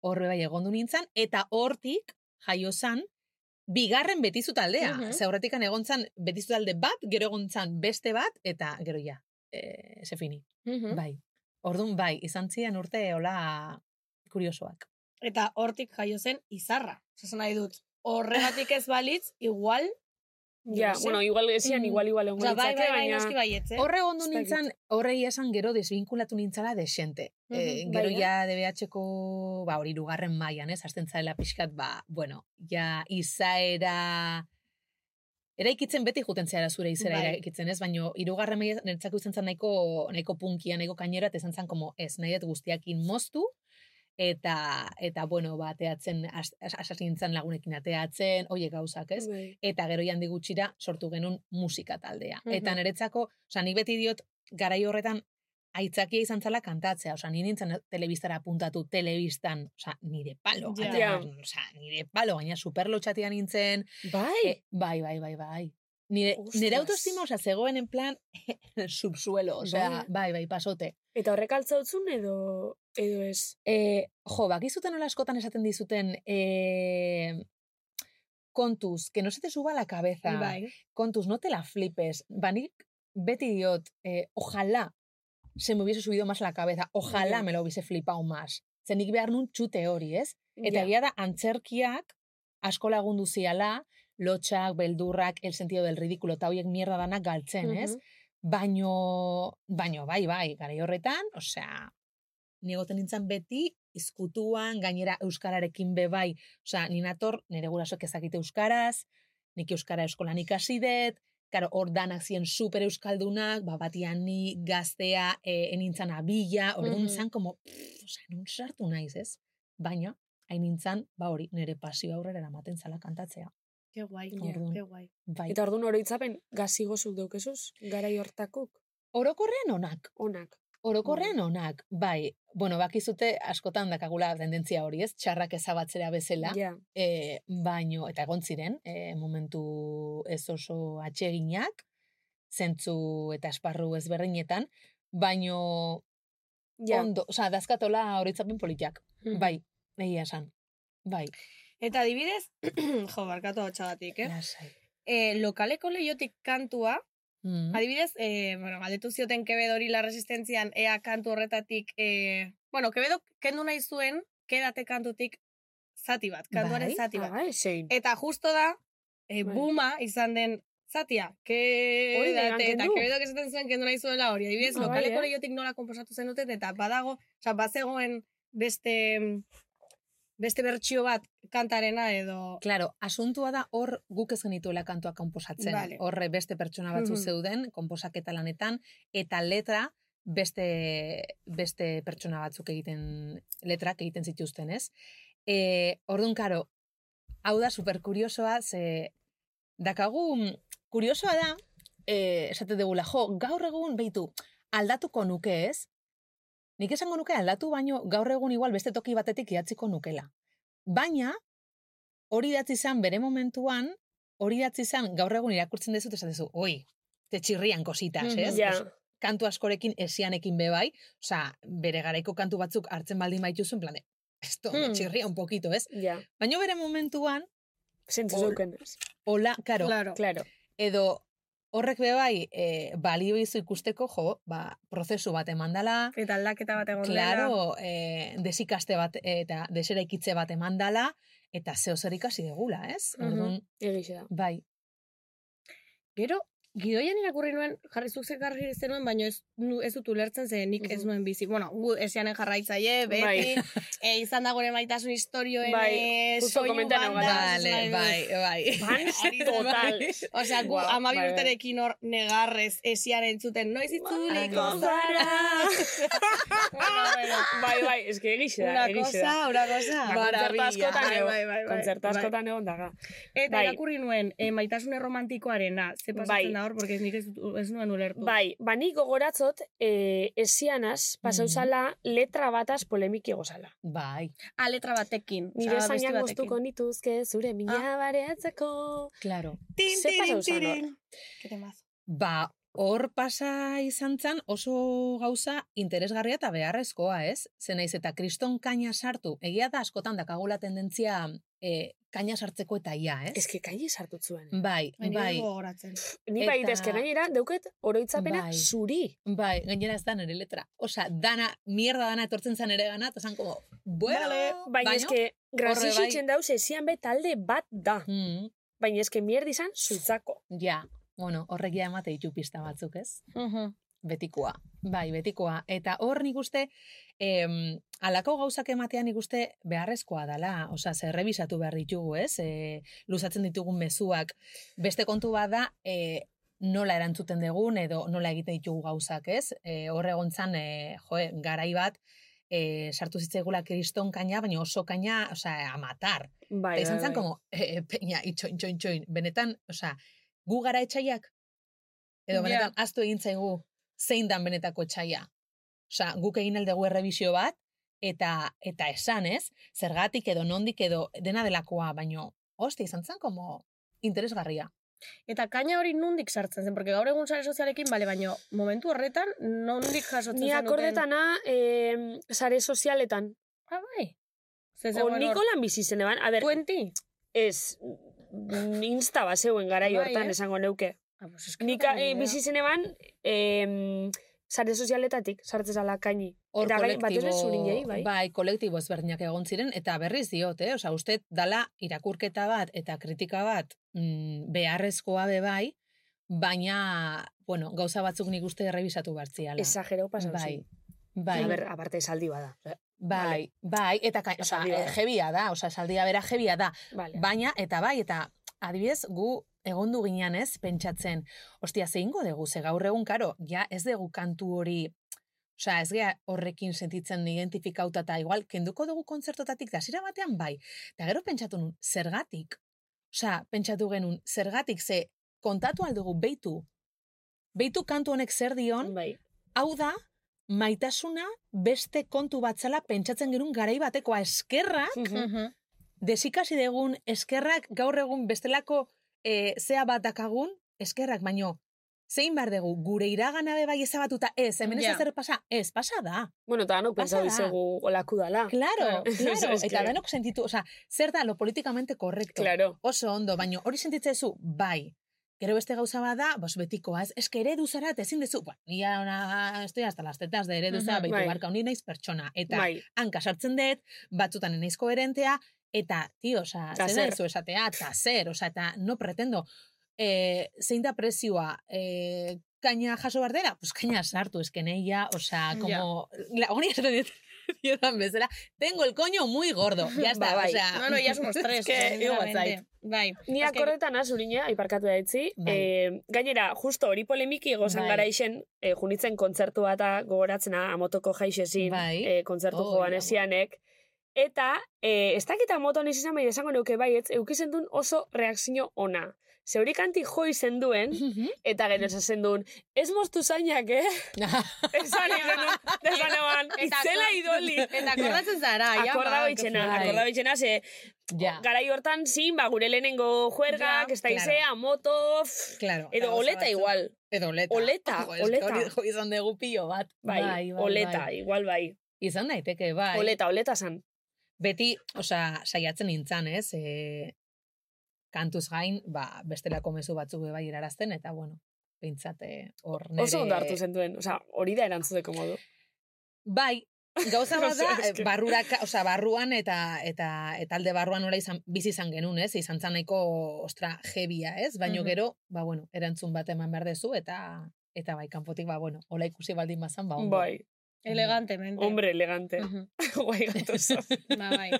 horre bai egon du nintzen, eta hortik jaio zan, bigarren betizu taldea. Mhm. Ze horretikan egon zan betizu talde bat, gero egon zan beste bat, eta gero ja, e, ze fini. Mhm. Bai. Orduan bai, izan ziren urte hola kuriosoak. Eta hortik jaio zen izarra. Zasen nahi dut, horregatik ez balitz, igual... Ja, bueno, igual ezian, Mm. igual, igual, egongo Osea, bai, bai, bai, baina... noski eh? Horre ondu Ez dakit. nintzen, horrei esan gero desbinkulatu nintzala desente. Eh, Mhm, gero bai, ja DBH-ko, ba, hori lugarren mailan, ez, hasten zaela pixkat, ba, bueno, ja izaera... Eraikitzen beti juten zehara zure izera Bai. eraikitzen, ez? Baina hirugarren maila niretzako izan zen nahiko, nahiko punkia, nahiko kainera, eta izan zen como ez, nahi dut guztiakin moztu, eta, eta bueno, ba, ateatzen, as- as- hasi nintzen lagunekin ateatzen, oie gauzak, ez? Bai. eta gero jandi gutxira sortu genuen musika taldea. Mhm. Eta niretzako, osea, nik beti diot, garai horretan, aitzakia izan zala kantatzea, osea, ni nintzen telebistara apuntatu, telebistan, osea, nire palo, Ja. yeah. osea, nire palo, gaina superlotxatia nintzen, Bai? e, bai, bai, bai, bai. Nire, Ostras. nire autoestima, osea, zegoen en plan subsuelo, osea, Bai. bai, bai, pasote. Eta horrek altzautzun edo... Edo ez. E, jo, bakizuten nola askotan esaten dizuten e, kontuz, que no se te suba la cabeza. Bai. Kontuz, no te la flipes. Banik beti diot, eh, ojalá se me hubiese subido más la cabeza, ojalá Ja. me lo hubiese flipado más. Zenik behar nun txute hori, ez? Eta Ja. da, antzerkiak asko lagundu ziala, lotxak, beldurrak, el sentido del ridículo, eta horiek mierda danak galtzen, ez? Mhm. Baino, baino, bai, bai, garai horretan, osea, nigoten nintzen beti, izkutuan, gainera euskararekin be bai, osea, ninator, nire gurasoek ezakite euskaraz, nik euskara eskolan ikasi dut, Karo, hor danak ziren super euskaldunak, ba, batian ni gaztea, e, enintzan abila, hor Mhm. zan, como, pff, osea, nun sartu naiz, ez? Baina, hain nintzen, ba hori, nire pasio aurrera eramaten zala kantatzea. Ke guai, Orduan. ke guai. Bai. Eta orduan oroitzapen gazigozuk daukezuz, garai hortakuk, Orokorrean onak, onak. Orokorrean onak, bai, bueno, bakizute askotan dakagula tendentzia hori, ez? Txarrak ezabatzera bezala, Ja. e, baino, eta egon ziren, e, momentu ez oso atseginak, zentzu eta esparru ezberdinetan, baino Ja. ondo, osea, dazkatola horitzapen politiak, Mhm. bai, egia esan, bai. Eta adibidez, jo, barkatu hau txagatik, eh? Lasai. E, lokaleko leiotik kantua, Mm. adibidez, e, bueno, galdetu zioten Quevedo hori la resistentzian ea kantu horretatik, e, bueno, Quevedo kendu nahi zuen, kedate kantutik zati bat, kantuaren Bai, zati bat. Ah, zein. Eta justo da, e, Bai. buma izan den zatia, ke date, eta kendu. Quevedo esaten zuen kendu nahi zuela hori. Adibidez, Ah, bai, lokaleko eh? leiotik nola komposatu zen duten, eta badago, osea, bazegoen beste beste bertsio bat kantarena edo... Claro, asuntua da hor guk ez genituela kantua konposatzen. Vale. Horre beste pertsona batzu Mhm. zeuden, konposaketa lanetan, eta letra beste, beste pertsona batzuk egiten, letrak egiten zituzten, ez? E, orduan, karo, hau da super kuriosoa, ze dakagu, mm, kuriosoa da, e, esate degula, jo, gaur egun, behitu, aldatuko nuke, ez? Nik esango nuke aldatu, baino gaur egun igual beste toki batetik idatziko nukela. Baina, hori idatzi izan bere momentuan, hori idatzi izan gaur egun irakurtzen dezut esan dezu, oi, te txirrian kositas, Mhm. ez? Ja. Pues, kantu askorekin esianekin be bai, osea, bere garaiko kantu batzuk hartzen baldin baituzun, plan de, esto, Hmm. txirria un poquito, ez? Ja. Baina bere momentuan, Zentzu zeuken. ez? hola, karo, Claro. Claro. edo horrek be bai, e, balio izu ikusteko, jo, ba, prozesu bat emandala, Eta aldaketa bat egon. Claro, eh, desikaste bat eta deseraikitze bat emandala, eta zeo zer ikasi degula, ez? Mhm. Orduan, Egixe da. bai, Gero, gidoian irakurri nuen, jarri zuk zekarri zenuen, baina ez, nu, ez dut ulertzen ze nik ez nuen bizi. Bueno, gu esianen jarraitzaile, beti, Bai. e, izan da gure maitasun historioen Bai, e, soinu banda. vale, bai, bai. Fans total. Osea, gu Guau, amabi bai, bai. urterekin hor negarrez esian entzuten, noiz itzuliko Bai. zara. bueno, bueno. Bai, bai, eske egixe da, Una egixe cosa, da. una cosa. Ba, askotan Bai, egon- bai, bai, bai. Bai. daga. Eta Bai. irakurri nuen, e, maitasune romantikoarena, ze pasatzen Bai. Da hor, porque nik ez, ez nuen ulertu. Bai, bani gogoratzot, eh, esianaz, pasauzala, letra bataz polemiki gozala. Bai, A letra batekin. Nire zainak moztuko nituzke, zure mina Ah. bareatzeko. claro. Tin, tirin. Ke temazo. Ba, hor pasa izan zan oso gauza interesgarria eta beharrezkoa, ez? Ze naiz eta kriston kaina sartu, egia da askotan dakagula tendentzia e, kaina sartzeko eta ia, ez? Eske kaini sartu zuen. Bai, Baina bai, bai. gogoratzen. Ni Eta- baita eske gainera, dauket oroitzapena Bai. zuri. bai, gainera ez da nire letra. Osa, dana, mierda dana etortzen zan ere gana, eta zan como, bueno, Vale. Baina baino- eske, grasixitzen bai. dauz esian be talde bat da. Mm, Baina eske mierdi izan zutzako. ja, bueno, horrek ja emate ditu pista batzuk, ez? Mhm. Betikoa. Bai, betikoa. Eta hor nik uste, em, alako gauzak ematean nik uste beharrezkoa dela. Osa, zer rebisatu behar ditugu, ez? E, luzatzen ditugun mezuak. Beste kontu bat da, e, nola erantzuten dugun edo nola egiten ditugu gauzak, ez? E, hor egon zan, e, joe, garai bat, e, sartu zitzaigula kriston kaina, baina oso kaina, osea, amatar. Bai, Eta izan bai, zen, bai. como, e, peña, itxoin, txoin, txoin. Benetan, osea, gu gara etxaiak? Edo benetan, astu egin zaigu, zein dan benetako etxaia? Osea, guk egin aldegu errebisio bat, eta eta esan, ez? Zergatik edo nondik edo dena delakoa, baino, hostia, izan zen, como, interesgarria. Eta kaina hori nundik sartzen zen, porque gaur egun sare sozialekin, bale, baino momentu horretan, nondik jasotzen Ni zenuten? akordetana, eh, sare sozialetan. Ah, bai. O Nikolan bizi zen eban. A ber, 20? ez, insta bat zeuen garai Bai, hortan eh? esango neuke. Ah, pues es que Nika no tengo ni eh, idea. bizi zen eban, eh, sare sozialetatik, sartzen zala kaini. Hor Eta gai- batez kolektibo, zurinei, bai. bai, kolektibo ezberdinak egon ziren, eta berriz diot, eh? Osa, uste dala irakurketa bat eta kritika bat mm, beharrezkoa be bai, baina, bueno, gauza batzuk nik uste errebisatu bartziala. Exagerau pasau Bai, bai, ber, aparte esaldi bada. Bai, bai, eta ka, bat. eh, jebia da, osa, esaldia bera jebia da, Vale. baina, eta bai, eta adibidez, gu egondu ginean ez, pentsatzen, ostia, zeingo dugu, ze gaur egun, karo, ja ez dugu kantu hori, osea, ez gea horrekin sentitzen identifikauta eta igual, kenduko dugu kontzertotatik, da zira batean bai, eta gero pentsatu nun, zergatik, osea, pentsatu genuen, zergatik, ze kontatu aldugu, beitu, beitu kantu honek zer dion, Bai. hau da, maitasuna beste kontu batzala pentsatzen genuen garai batekoa eskerra, Mhm. desikasi degun eskerrak gaur egun bestelako e, zea bat dakagun, eskerrak, baino, zein behar dugu, gure iragana bai ezabatuta, ez, hemen ez Ja. da zer pasa, ez, pasa da. Bueno, eta no Pasa pentsau da. izegu olaku dala. Claro, Claro. claro, Es eta denok sentitu, osea, zer da lo politikamente korrekto. Claro. Oso ondo, baino hori sentitzezu, bai, Gero beste gauza bada, bos betikoa, ez, eske eredu zara, ezin dezu, ba, nia ona, estoy hasta las tetas de eredu zara, Mhm, baitu bai. barka, honi naiz pertsona. Eta Bai. hanka sartzen dut, batzutan naiz koherentea, eta, tio, zer zer. nahizu esatea, eta zer, osa, eta no pretendo, e, zein da prezioa, e, kaina jaso bardera? Pues kaina sartu, eske neia, osa, como, la, honi dut, diotan bezala, tengo el coño muy gordo, ya está, Ba, bai. osea, No, no, ya somos tres. que sinceramente. igo zait. Bai. Ni akordetan azurina, aiparkatu da etzi. Bai. Eh, gainera, justo hori polemiki gozan Bai. gara isen, eh, junitzen kontzertu bata gogoratzena amotoko jaixezin, Bai. eh, kontzertu Oh, joan ja, esianek. Eta, eh, ez dakita moto niz izan, baina esango neuke baietz, eukizen duen oso reakzio ona. Ze hori kanti jo izen duen, eta gero esasen duen, ez moztu zainak, eh? Esan izen duen, itzela idoli. Eta akordatzen zara, ja. Akorda baitxena, bai. akorda baitxena, ze ja, garai hortan zin, ba, gure lehenengo juergak, Ja, ez da claro. izea, moto, pff, claro. edo oleta igual. Edo oleta. Oleta, Jo, eske oleta. Hori izan dugu pilo bat. Bai, oleta, igual bai. Izan daiteke, bai. Oleta, oleta zan. Beti, osea, saiatzen nintzan, ez? E, kantuz gain, ba, bestelako mezu batzuk bai erarazten, eta bueno, pintzate hor nere... Oso ondo hartu zentuen, osea, hori da erantzuteko modu. Bai, gauza bat da, barruraka, osea, barruan eta eta eta alde barruan nola izan bizi izan genuen, ez? Izan zan nahiko ostra jebia, ez? Baino Mhm. gero, ba bueno, erantzun bat eman behar dezu eta eta bai kanpotik ba bueno, hola ikusi baldin bazan, ba ondo. Bai, Elegantemente. hombre, elegante. Mhm. Guai gatoso. Ba, bai.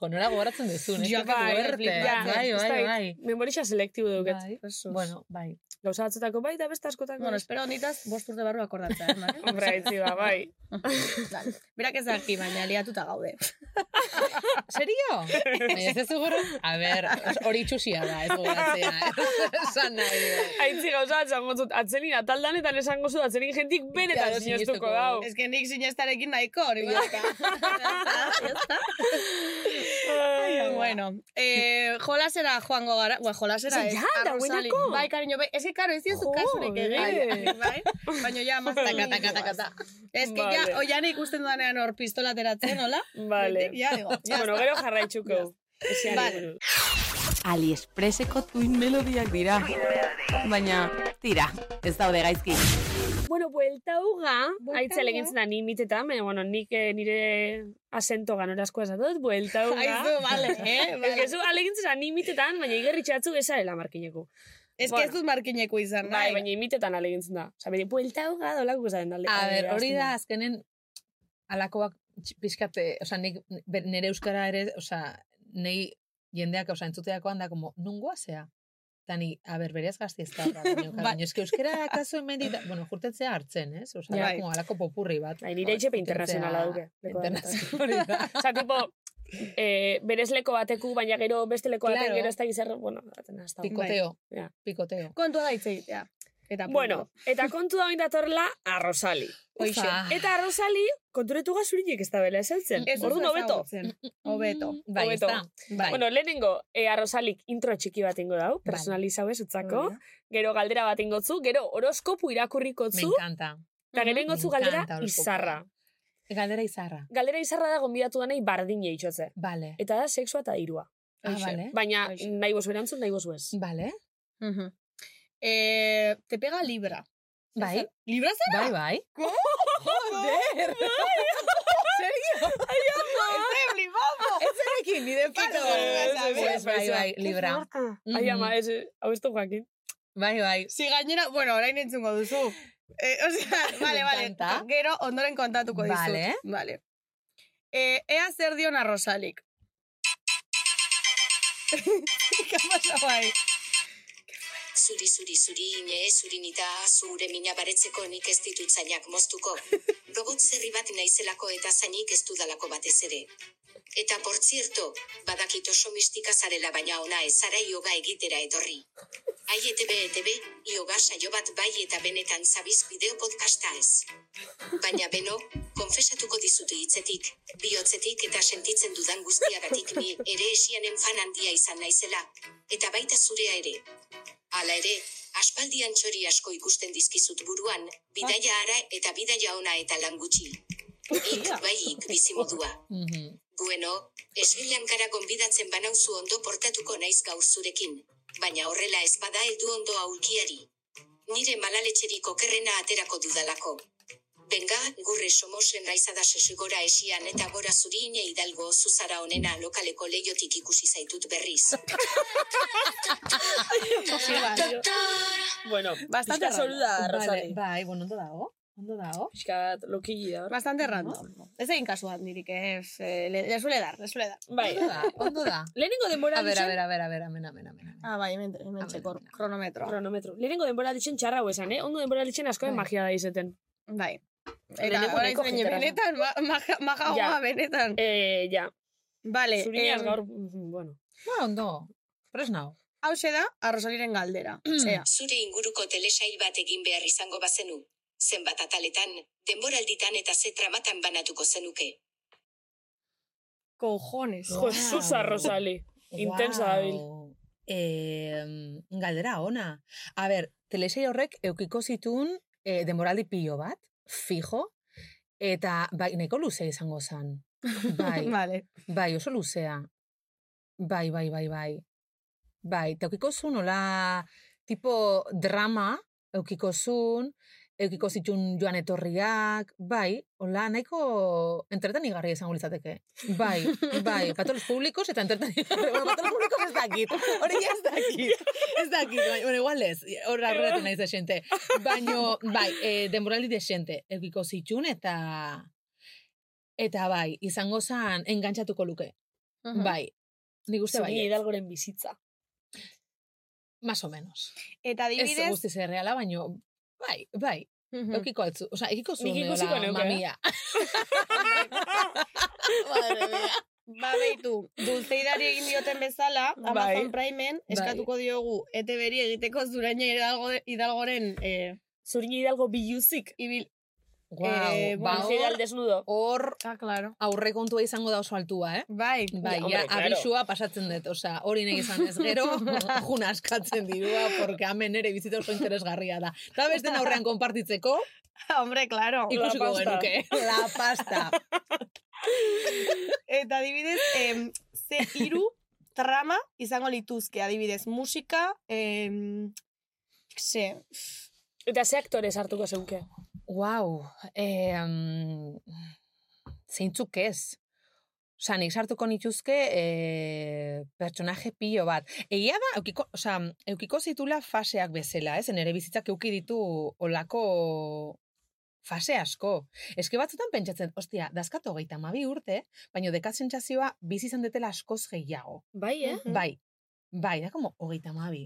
Jo, nola gogoratzen duzu, ne? Ja, bai, bai, ez bai, bai. Memorixa selektibo duket. Bai. Bueno, bai. Gauza batzutako bai, eta beste askotako. Bueno, espero honitaz, bost urte barru akordatzea, eh? Hombre, aitzi ba, bai. Berak ez daki, baina liatuta gaude. Serio? Baina ez ez goro? A ber, hori itxusia da, ez gogoratzea. Esan nahi. dut. Aitzi gauza bat atzelin ataldanetan esango zu, atzelin jentik benetan sinestuko dau. Ez que nik sinestarekin nahiko, hori bata. bueno, eh, jolasera joango gara, bueno, jolasera ez. ja, arrozali. dagoeneko. Bai, cariño, bai, ez karo, ez Joder. kasurik egin, bai? Baina ja, mazta, kata, kata, kata. Ez que ja, Vale. oian ikusten dudanean hor pistola ateratzen, hola? Vale. Ja, digo, ja, Bueno, gero jarraitzuko. Esiari Vale. buruz. AliExpresseko tuin melodiak dira. Baina, tira, ez daude gaizki. Bueno, buelta uga, aitza uga. legintzen da ni mitetan, baina, bueno, nik eh, nire asento ganorazko esatut, buelta uga. Aizu, vale, eh? Ez Vale. que zu alegintzen da ni mitetan, baina igerritxatzu ezarela markineko. Ez que Bueno. ez dut markineko izan, Bai, baina imitetan alegintzen da. Osa, bere, buelta uga dolako guzaren dalde. A ber, hori da azkenen alakoak pixkate, osea, nik nire euskara ere, osea, nei jendeak, osea, entzuteakoan da, como, nungoa zea? Eta ni, a ber, berez gazti ez da, baina, Bai. baina, eske euskara kaso hemen dita, bueno, jurtetzea hartzen, ez? Osea, Ja. da, como alako popurri bat. Bai, nire etxepe internazionala duke. Internazionala da. Osa, tipo, eh, berez leko bateku, baina gero beste leko Claro. gero ez da gizar, bueno, atena, ez da. Pikoteo, Ja. pikoteo. Kontua da hitz egitea. Eta Bueno, eta kontu da datorrela arrosali. Hoixe. Ufa. Eta arrosali, konturetu gazurinek ez da bela esaltzen. Ez hobeto. ezagutzen. Hobeto. Bai, da. Bai. Bueno, lehenengo, e, arrosalik intro txiki bat ingo dau, personalizau ez utzako. Gero galdera bat ingotzu, gero horoskopu Me irakurrikotzu, encanta. eta gero Me ingotzu galdera izarra. Galdera izarra. Galdera izarra da gonbidatu danei bardine itxotze. Vale. Eta da sexua eta irua. Ah, Hoixe. vale. Baina Hoixe. nahi bozu erantzun, nahi bozu ez. Vale. Mhm. Eh, te pega Libra. Bai. ¿Libra zara? Bai, bai. Joder! Serio? Estoy flipando. Ezerekin, nire paro. Ez, ez, ez, Bai, ez, bai, ez. libra. Ai, ama, ez, hau ez du. Bai, bai. Si gainera, bueno, orain entzungo duzu. Eh, o sea, vale, vale. Gero ondoren kontatuko dizut. Vale. Vale. Eh, ea zer. ¿Qué ha pasado ahí? Zuri, zuri, zuri, ine, zuri nita, zure mina baretzeko nik ez ditut zainak moztuko. Robot zerri bat naizelako eta zainik ez dudalako batez ere. Eta por zierto, badakit oso mistika zarela baina ona ez zara yoga egitera etorri. Ai ETB, ETB, yoga saio bat bai eta benetan zabiz bideo podcasta ez. Baina beno, konfesatuko dizutu hitzetik, bihotzetik eta sentitzen dudan guztiagatik ni ere esianen fan handia izan naizela, eta baita zurea ere. Hala ere, aspaldian txori asko ikusten dizkizut buruan, bidaia ara eta bidaia ona eta lan gutxi. Ik bai ik bizimodua. Bueno, Sri Lankara gonbidatzen banauzu ondo portatuko naiz gaur zurekin. Baina horrela ez bada heldu ondo aulkiari. Nire malaletxerik okerrena aterako dudalako. Benga, gurre somosen raizada sesugora esian eta gora zurine hidalgo zuzara onena lokaleko leiotik ikusi zaitut berriz. Bueno, Bastante pixka zoru da, Vale, bai, bueno, ondo dago. Ondo dago. Pixka lokili da, hor. Bastante random. Ez egin kasu bat nirik, ez. Eh, le, le suele dar, le suele dar. Bai, Ondo da, ondo da. lehenengo denbora A ver, a ditzen, ver, a ver, a ver, amena, amena, amena. Ah, bai, hemen, txeko, mira. kronometro. kronometro. Lehenengo denbora ditzen txarra hau esan, eh? Ondo denbora ditzen askoen Bai. magia da izeten. Bai. Eta Lehenengo orain zein benetan, ma- maja- majagoa Ja. benetan. Eh, ja. Vale, Zurineaz em, gaur, mm, bueno. Ba, ondo. Pres nao. hause da, arrosaliren galdera. Ea. Zure inguruko telesail bat egin behar izango bazenu. Zenbat ataletan, denboralditan eta ze tramatan banatuko zenuke. Cojones. Jesus arrosali. Intensa dabil. Eh, galdera ona. A ber, telesei horrek eukiko zitun eh, demoraldi pilo bat, fijo, eta bai, nahiko luzea izango zen. Bai, Vale. bai, oso luzea. Bai, bai, bai, bai. Bai, eta eukiko zuen, hola, tipo drama, eukiko zuen, eukiko zitun joan etorriak, bai, hola, nahiko entretenigarria izango litzateke. Bai, bai, patolos públicos eta entretenigarria. Bueno, patolos públicos ez dakit. Hori ez dakit. Ez dakit, bai, bueno, igual ez. Hor aurretu naiz desente. Baino, bai, eh, denboraldi desente. Eukiko zitun eta... Eta bai, izango zan engantzatuko luke. Bai, nik uste bai. Zuri hidalgoren bizitza. Más o menos. Eta Ez adibidez... guztiz erreala, baino, bai, bai, Mhm. eukiko altzu. Osa, ekiko zuen Nik ikusiko neuke, mamia. Madre mia. Ba, beitu, dulzeidari egin dioten bezala, Amazon Bai. Primeen eskatuko diogu ETB-ri egiteko zuraino hidalgo, hidalgoren eh, Zuri hidalgo biluzik. ibil... Guau, Eh, ba, hor, desnudo. hor Ah, claro. aurre kontua izango da oso altua, eh? Bai. Bai, hombre, ja, claro. abisua pasatzen dut, osea, hori nahi izan ez gero, jun askatzen dirua, porque hemen ere bizita oso interesgarria da. Eta beste aurrean konpartitzeko, Hombre, claro. ikusiko genuke. La pasta. Eta adibidez, em, ze hiru trama izango lituzke, adibidez, musika, em, ze, Eta ze aktore sartuko zeunke. Wow, eh, um, zeintzuk ez. Osa, nik sartuko nituzke eh, pertsonaje pilo bat. Egia da, eukiko, osa, eukiko zitula faseak bezala, ez? Nere bizitzak euki ditu olako fase asko. Eske batzutan pentsatzen, ostia, dazkatu hogeita mabi urte, baina dekat sentsazioa bizi izan detela askoz gehiago. Bai, eh? Bai, bai, da como hogeita mabi.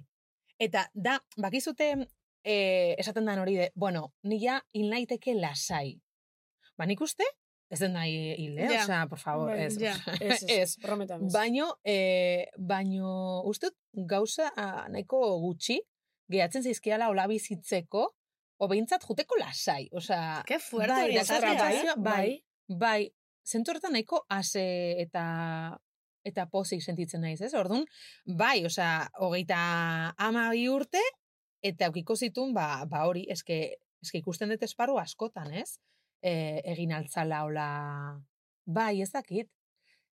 Eta da, bakizute eh, esaten dan hori de, bueno, nila hil naiteke lasai. Ba, nik uste, ez den nahi hil, eh? Ja. Osea, por favor, Bai, ez. ja. Ez, ez, ez. Baino, eh, baino, uste gauza ah, nahiko gutxi gehatzen zaizkiala hola bizitzeko, o behintzat juteko lasai. Osea, Ke fuerte bai, hori eh? bai, bai, zentu horretan nahiko ase eta eta pozik sentitzen naiz, ez? Orduan, bai, osea, hogeita ama bi urte, eta aukiko zitun, ba, ba hori, eske, eske ikusten dut esparru askotan, ez? E, egin altzala hola, bai, ez dakit.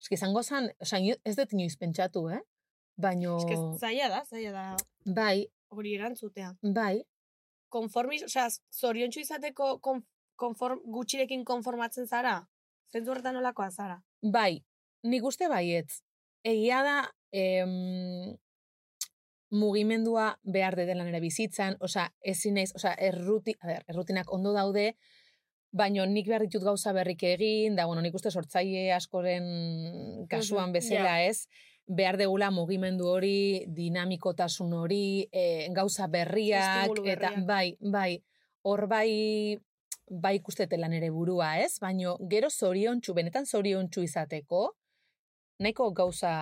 Eske izango zan, ino- ez dut inoiz pentsatu, eh? Baino, que zaila da, zaila da bai, hori erantzutea. bai, Konformis, osea, zoriontsu izateko kon, konform, gutxirekin konformatzen zara? Zentu horretan nolakoa zara? Bai, nik uste baietz. Egia da, em, mugimendua behar dela nire bizitzan, osea, ezin naiz, osea, erruti, a ber, errutinak ondo daude, baino nik behar ditut gauza berrik egin, da, bueno, nik uste sortzaile askoren kasuan bezala ez, behar degula mugimendu hori, dinamikotasun hori, e, gauza berriak, eta bai, bai, hor bai, bai ikustete nere burua, ez? Baino gero zoriontsu, benetan zoriontsu izateko, nahiko gauza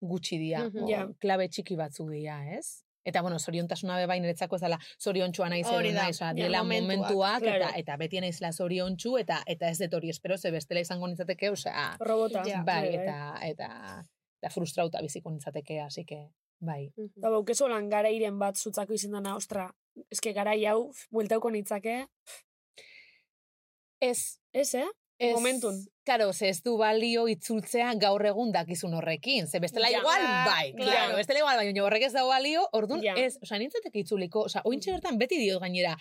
gutxi dira, Mhm. o, Ja. klabe txiki batzuk dira, ez? Eta, bueno, zoriontasuna be bai niretzako ez dela zoriontsua naiz edo naiz, ja, direla momentuak, momentuak, eta, claro. eta beti naizela zoriontsu, eta eta ez dut hori espero, ze bestela izango nintzateke, osea, Robota. Ja. bai, bai. eta, eta, eta frustrauta biziko nintzateke, así que, bai. Da baukezu lan garairen bat zutzako izin dana, ostra, eske garai hau, bueltauko nitzake, Ez, ez, eh? Ez, Momentun. Karo, ze ez du balio itzultzea gaur egun dakizun horrekin. Ze bestela Ja, igual, claro, bai, claro. claro, bestela igual, baina horrek ez dago balio, orduan Ja. ez, osea, nintzateke itzuliko, osea, ointxe bertan beti diot gainera,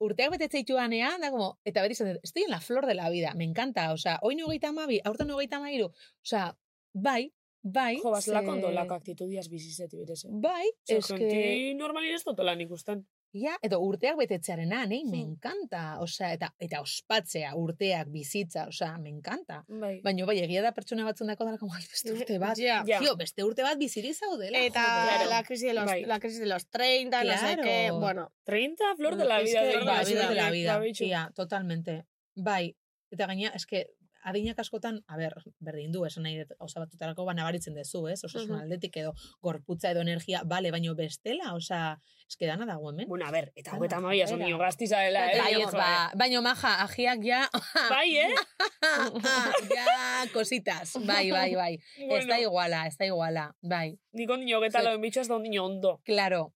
urteak betetze dituanean, da como, eta beti zaten, estoy en la flor de la vida, me encanta, osea, oin hogeita amabi, aurten hogeita amairu, osea, bai, bai, Jo, bas, lako ze- ondo lako aktitudiaz bizizeti berez. eh? Bai, eske, genti normalin ez dutela nik usten. Ja, edo urteak betetzearena, nei, me Hmm. encanta, osea, eta, eta ospatzea, urteak, bizitza, osea, me encanta. Bai. Baina bai, egia da pertsona batzun dako dara, como, "Ai, beste urte bat, Ja. Ja. Tio, beste urte bat biziri zaudela, Eta joder. la crisis de los, Bai. la crisis de los 30, no sé Claro. qué, bueno. 30, flor de la Es vida. que, de bai, verdad, flor de la vida, bitxu. ia, totalmente. Bai, eta gaina, eske, adinak askotan, a ber, berdin du, esan nahi gauza batutarako ba nabaritzen dezu, ez? Osasun Mhm. aldetik edo gorputza edo energia, bale, baino bestela, osea, eske dana dago hemen. Bueno, a ver, eta hogeita mabia son bera. niño gaztiza dela, eh? Bai, ez, ba, baino maja, ajiak ja, Bai, eh? ja, cositas, bai, bai, bai. Ez da iguala, ez da iguala, bai, Niko niño geta lo bitxo ez da un niño ondo. claro,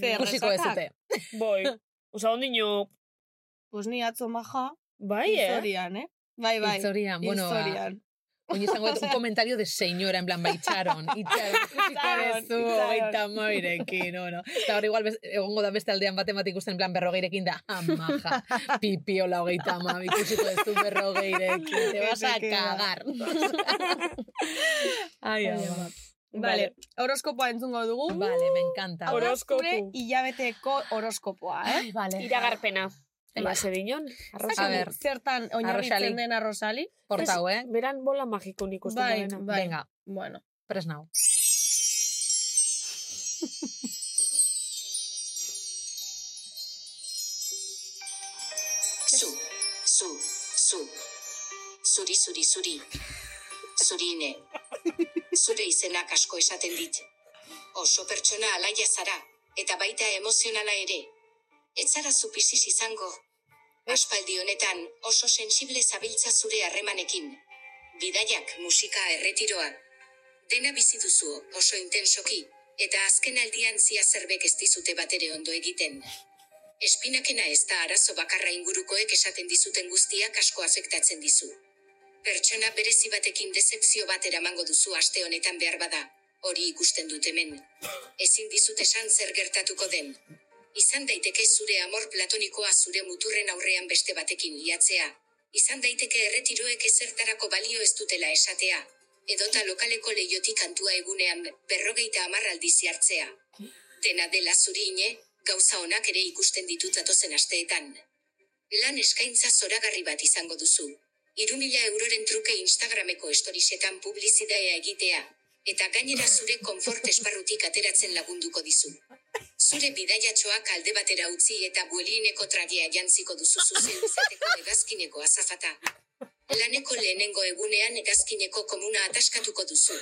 Zer, ikusiko ez resakak? dute. Boi. Osa, un niño... Pues ni atzo maja, Bai, eh? Izorian, eh? Bai, bai. Itzorian, bueno, ba, Izorian. Oye, izango dut un comentario de señora, en plan, bai, itxaron. Itxaron, itxaron. hogeita moirekin, no, no. Eta hor igual, bez, egongo da beste aldean bate bat ikusten, en plan, berrogeirekin da, amaja, pipiola hogeita ma, ikusiko dezu berrogeirekin, te vas a cagar. Ai, ama. Vale, horoskopoa entzungo dugu. Vale, me encanta. Hau da Horoskopu. zure hilabeteko horoskopoa, eh? Ai, vale. Iragarpena. Ba, zedinon. A ver. Zertan Arrosali. oinarritzen den arrosali. Portau, eh? Beran bola magiko nik uste Bai, dena. bai. Venga, Bueno. pres nau. Zu, zu, zu. Zuri, zuri, zuri. Zurine. Zure izenak asko esaten dit. Oso pertsona alaia zara, eta baita emozionala ere. Etzara zu pisiz izango. Aspaldi honetan oso sensible zabiltza zure harremanekin. Bidaiak, musika, erretiroa. Dena bizi duzu oso intensoki, eta azken aldian zia zerbek ez dizute batere ondo egiten. Espinakena ez da arazo bakarra ingurukoek esaten dizuten guztiak asko afektatzen dizu. Pertsona berezi batekin dezepzio bat eramango duzu aste honetan behar bada, hori ikusten dut hemen. Ezin dizut esan zer gertatuko den. Izan daiteke zure amor platonikoa zure muturren aurrean beste batekin liatzea. Izan daiteke erretiroek ezertarako balio ez dutela esatea. Edota lokaleko leiotik kantua egunean berrogeita hamar aldiz jartzea. Dena dela zurine, gauza onak ere ikusten ditut datozen asteetan. Lan eskaintza zoragarri bat izango duzu. Iru mila euroren truke Instagrameko estorisetan publizidea egitea, eta gainera zure konfort esparrutik ateratzen lagunduko dizu. Zure bidaiatxoak alde batera utzi eta buelineko tragea jantziko duzu zuzen izateko hegazkineko azafata. Laneko lehenengo egunean hegazkineko komuna ataskatuko duzu.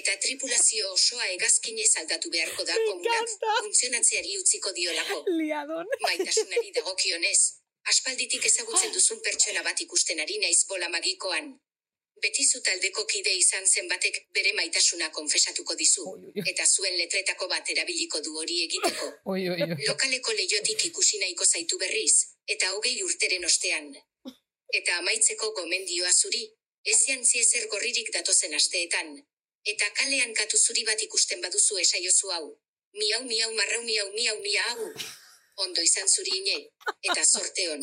Eta tripulazio osoa hegazkinez aldatu beharko da komunak funtzionatzeari utziko diolako. Liadon. Maitasunari dagokionez, aspalditik ezagutzen duzun pertsona bat ikusten ari naiz bola magikoan. Beti zu taldeko kide izan zen batek bere maitasuna konfesatuko dizu, eta zuen letretako bat erabiliko du hori egiteko. Oi, oi, oi. Lokaleko leiotik ikusi nahiko zaitu berriz, eta hogei urteren ostean. Eta amaitzeko gomendioa zuri, ez jantzi ezer gorririk datozen asteetan. Eta kalean katu zuri bat ikusten baduzu esaiozu hau. Miau, miau, marrau, miau, miau, miau. Ondo izan zuri ine, eta sorte on.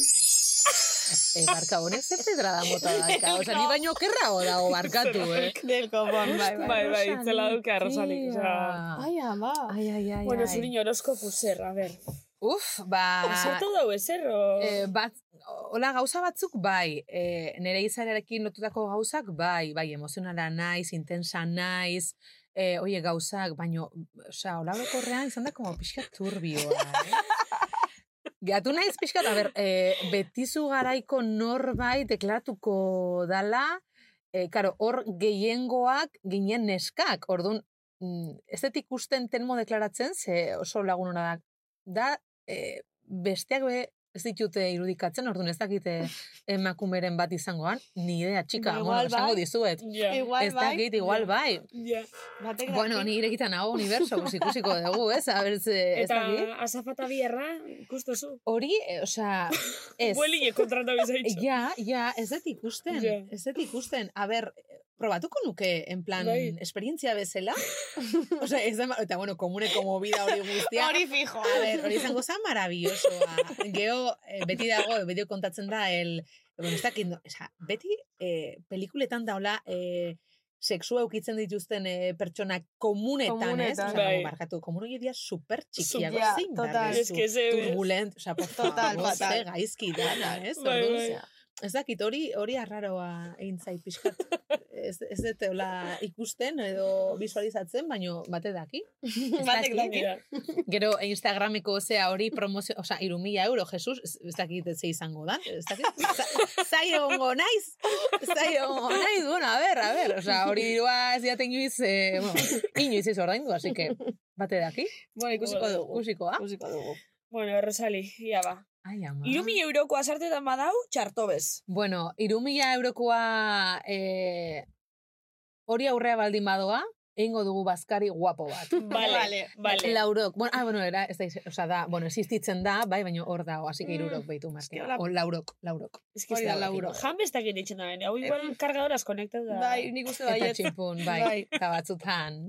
E, barka honek zer pedrada mota daka. Osa, ni baino kerrago dago barkatu, eh? Del kopon, bai, bai. Bai, bai, itzela duke arrosalik. Osea, Ai, ama. Ai, ai, ai, bueno, zuri horoskopu zer, a ber. Uf, ba... Zertu dau ezer, o... Eh, bat, hola gauza batzuk bai, eh, nire izarekin lotutako gauzak bai, bai, emozionala naiz, intensa naiz, eh, oie gauzak, baino, osea, hola orokorrean izan da como pixka turbioa, eh? Gatu naiz pixkat, a ber, eh, betizu garaiko norbait deklaratuko dala, eh, karo, hor gehiengoak ginen neskak, orduan, mm, ez dut ikusten tenmo deklaratzen, ze oso lagun da, da, eh, besteak be, ez ditute irudikatzen, orduan ez dakite emakumeren bat izangoan, ni idea, txika, Ba, bueno, igual esango bai. dizuet. Ja. Igual Ez bai. dakit, igual bai. Batek Bueno, ni irekitan nago universo, pues ikusiko dugu, ez? A ber, ze, ez Eta dakit. azafata bierra, ikustozu. Hori, eh, osea, ez. Bueline kontrata bizaitxo. Ja, ja, ez dut ikusten, Ja. ez dut ikusten. A ber, probatuko nuke, en plan, Bai. esperientzia bezala? Osea, ez da, eta bueno, komuneko movida hori guztia. Hori fijo. A ber, hori izango zen maravillosoa. Geo, eh, beti dago, bideo kontatzen da, el, bueno, ez dakit, no, oza, beti eh, pelikuletan daula, eh, sexua eukitzen dituzten eh, pertsona komunetan, ez? Komunetan. Bai. como barkatu, komuno dira super txikiago, zein total. behar Es turbulent, osea, por Total, favor, fatal. ze gaizki dana, ez? Bai, bai. Ez dakit, hori hori arraroa egin zait pixkat. ez, ez dut ikusten edo visualizatzen, baino bate daki. Batek daki. Gero Instagrameko zea hori promozio, osea, irumila euro, Jesus, ez, dakit ze izango da. Ez dakit, za- zai egongo naiz. Zai egongo naiz, bueno, a ber, a ber. Osea, hori dirua ez diaten inoiz, eh, bueno, inoiz ez ordaindu, así que, bate daki. Bueno, ikusiko dugu. Ikusikoa. Ikusiko dugu. Bueno, erresali, ia ba. Ai, ama. Irumi euroko azartetan badau, txartobez. Bueno, irumila eurokoa eh, hori aurrea baldin badoa, egingo dugu bazkari guapo bat. Vale, vale. Laurok, bueno, ah, bueno, era, ez da, o sea, da, bueno, existitzen da, bai, baina hor dago, así que irurok behitu marke. hola- O laurok, laurok. Ez que da da lauro. Jan bestak egiten da bene. Hau igual kargadoras konektatu da. Bai, nik uste Eta baiet. txipun, bai, Bai. eta batzutan.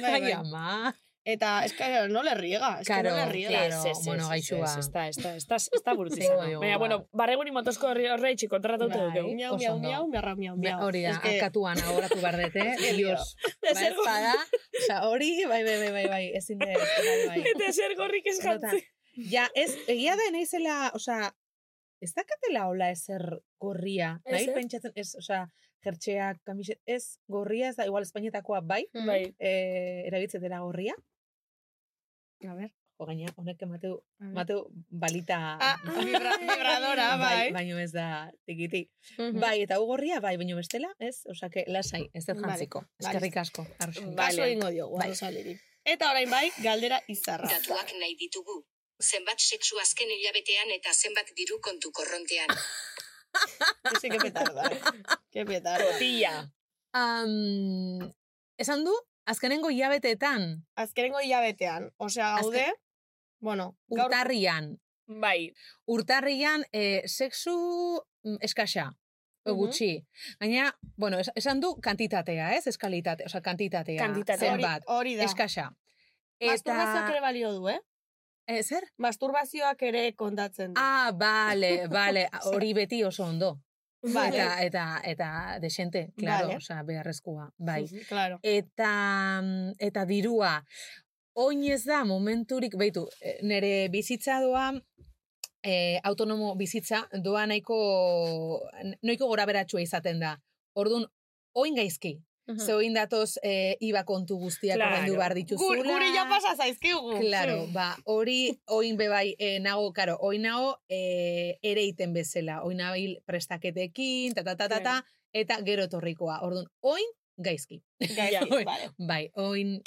Bai, Ai, bai. ama. Eta, es que no le riega. Es que Claro, no le riega. claro. Ez, ez, ez, bueno, ez, gaixua. ez, Ez da, ez da, ez da, ez da diogu, Baina, ba. bueno, barreguni motozko horri horre itxi kontrataute Bai. dukegu. Miau, miau, ondo. miau, miau, miau, miau. Hori da, Es que- akatuan agoratu bardete, dios. Ba, ez bada, oza, hori, bai, bai, bai, bai, bai, ezin de, bai, bai. Eta zer gorrik ez Nota. jantzi. Ja, ez, egia da naizela, osea, ez dakatela hola ezer gorria. Ez, Nahi eh? pentsatzen, ez, osea, jertxeak, kamiset, ez, gorria, ez da, igual Espainietakoa bai, Bai. eh, erabitzetera gorria. A ver. Jo, gaina, honek emateu, emateu balita... Ah, vibra, vibradora, bai. Baino ez da tikiti. Mhm. Bai, eta hu gorria, bai, baino bestela, ez? Osake, lasai, ez dut Vale, jantziko. vale. Eskerrik asko. arrosa. Kaso egingo diogu, Bai. Rosaliri. Eta orain bai, galdera izarra. Datuak nahi ditugu. Zenbat sexu azken hilabetean eta zenbat diru kontu korrontean. Ese que petarda. Que petarda. Kotilla. Um, esan du, azkenengo hilabeteetan, Azkenengo hilabetean. Osea, gaude, bueno, gaur... urtarrian, Bai. urtarrian eh, sexu mm, eskasa, Mhm. gutxi. Gaina, bueno, es- esan du kantitatea, ez? Eskalitate, osea, kantitatea. Kantitatea. Zenbat, hori da. eskasa. Masturbazioak ere balio du, eh? Eh, zer? Masturbazioak ere kontatzen du. Ah, bale, bale, hori beti oso ondo. Vale. Eta, eta, eta desente, claro, Vale. osea, beharrezkoa, bai. Mhm, Claro. Eta, mm, eta dirua, oin ez da momenturik, beitu, eh, nire bizitza doa, eh, autonomo bizitza doa nahiko, nahiko gora beratxua izaten da. Orduan, oin gaizki. Ze oin datoz eh, iba kontu guztiak Claro. behar dituzula. Gur, guri ja pasa zaizkigu. Claro, ba, hori oin bebai, eh, nago, karo, oin nago eh, ere iten bezala. Oin nabil prestaketekin, ta, ta, ta, ta, ta, eta gero torrikoa. Orduan, oin gaizki. Gaizki, Oin, vale. Bai, oin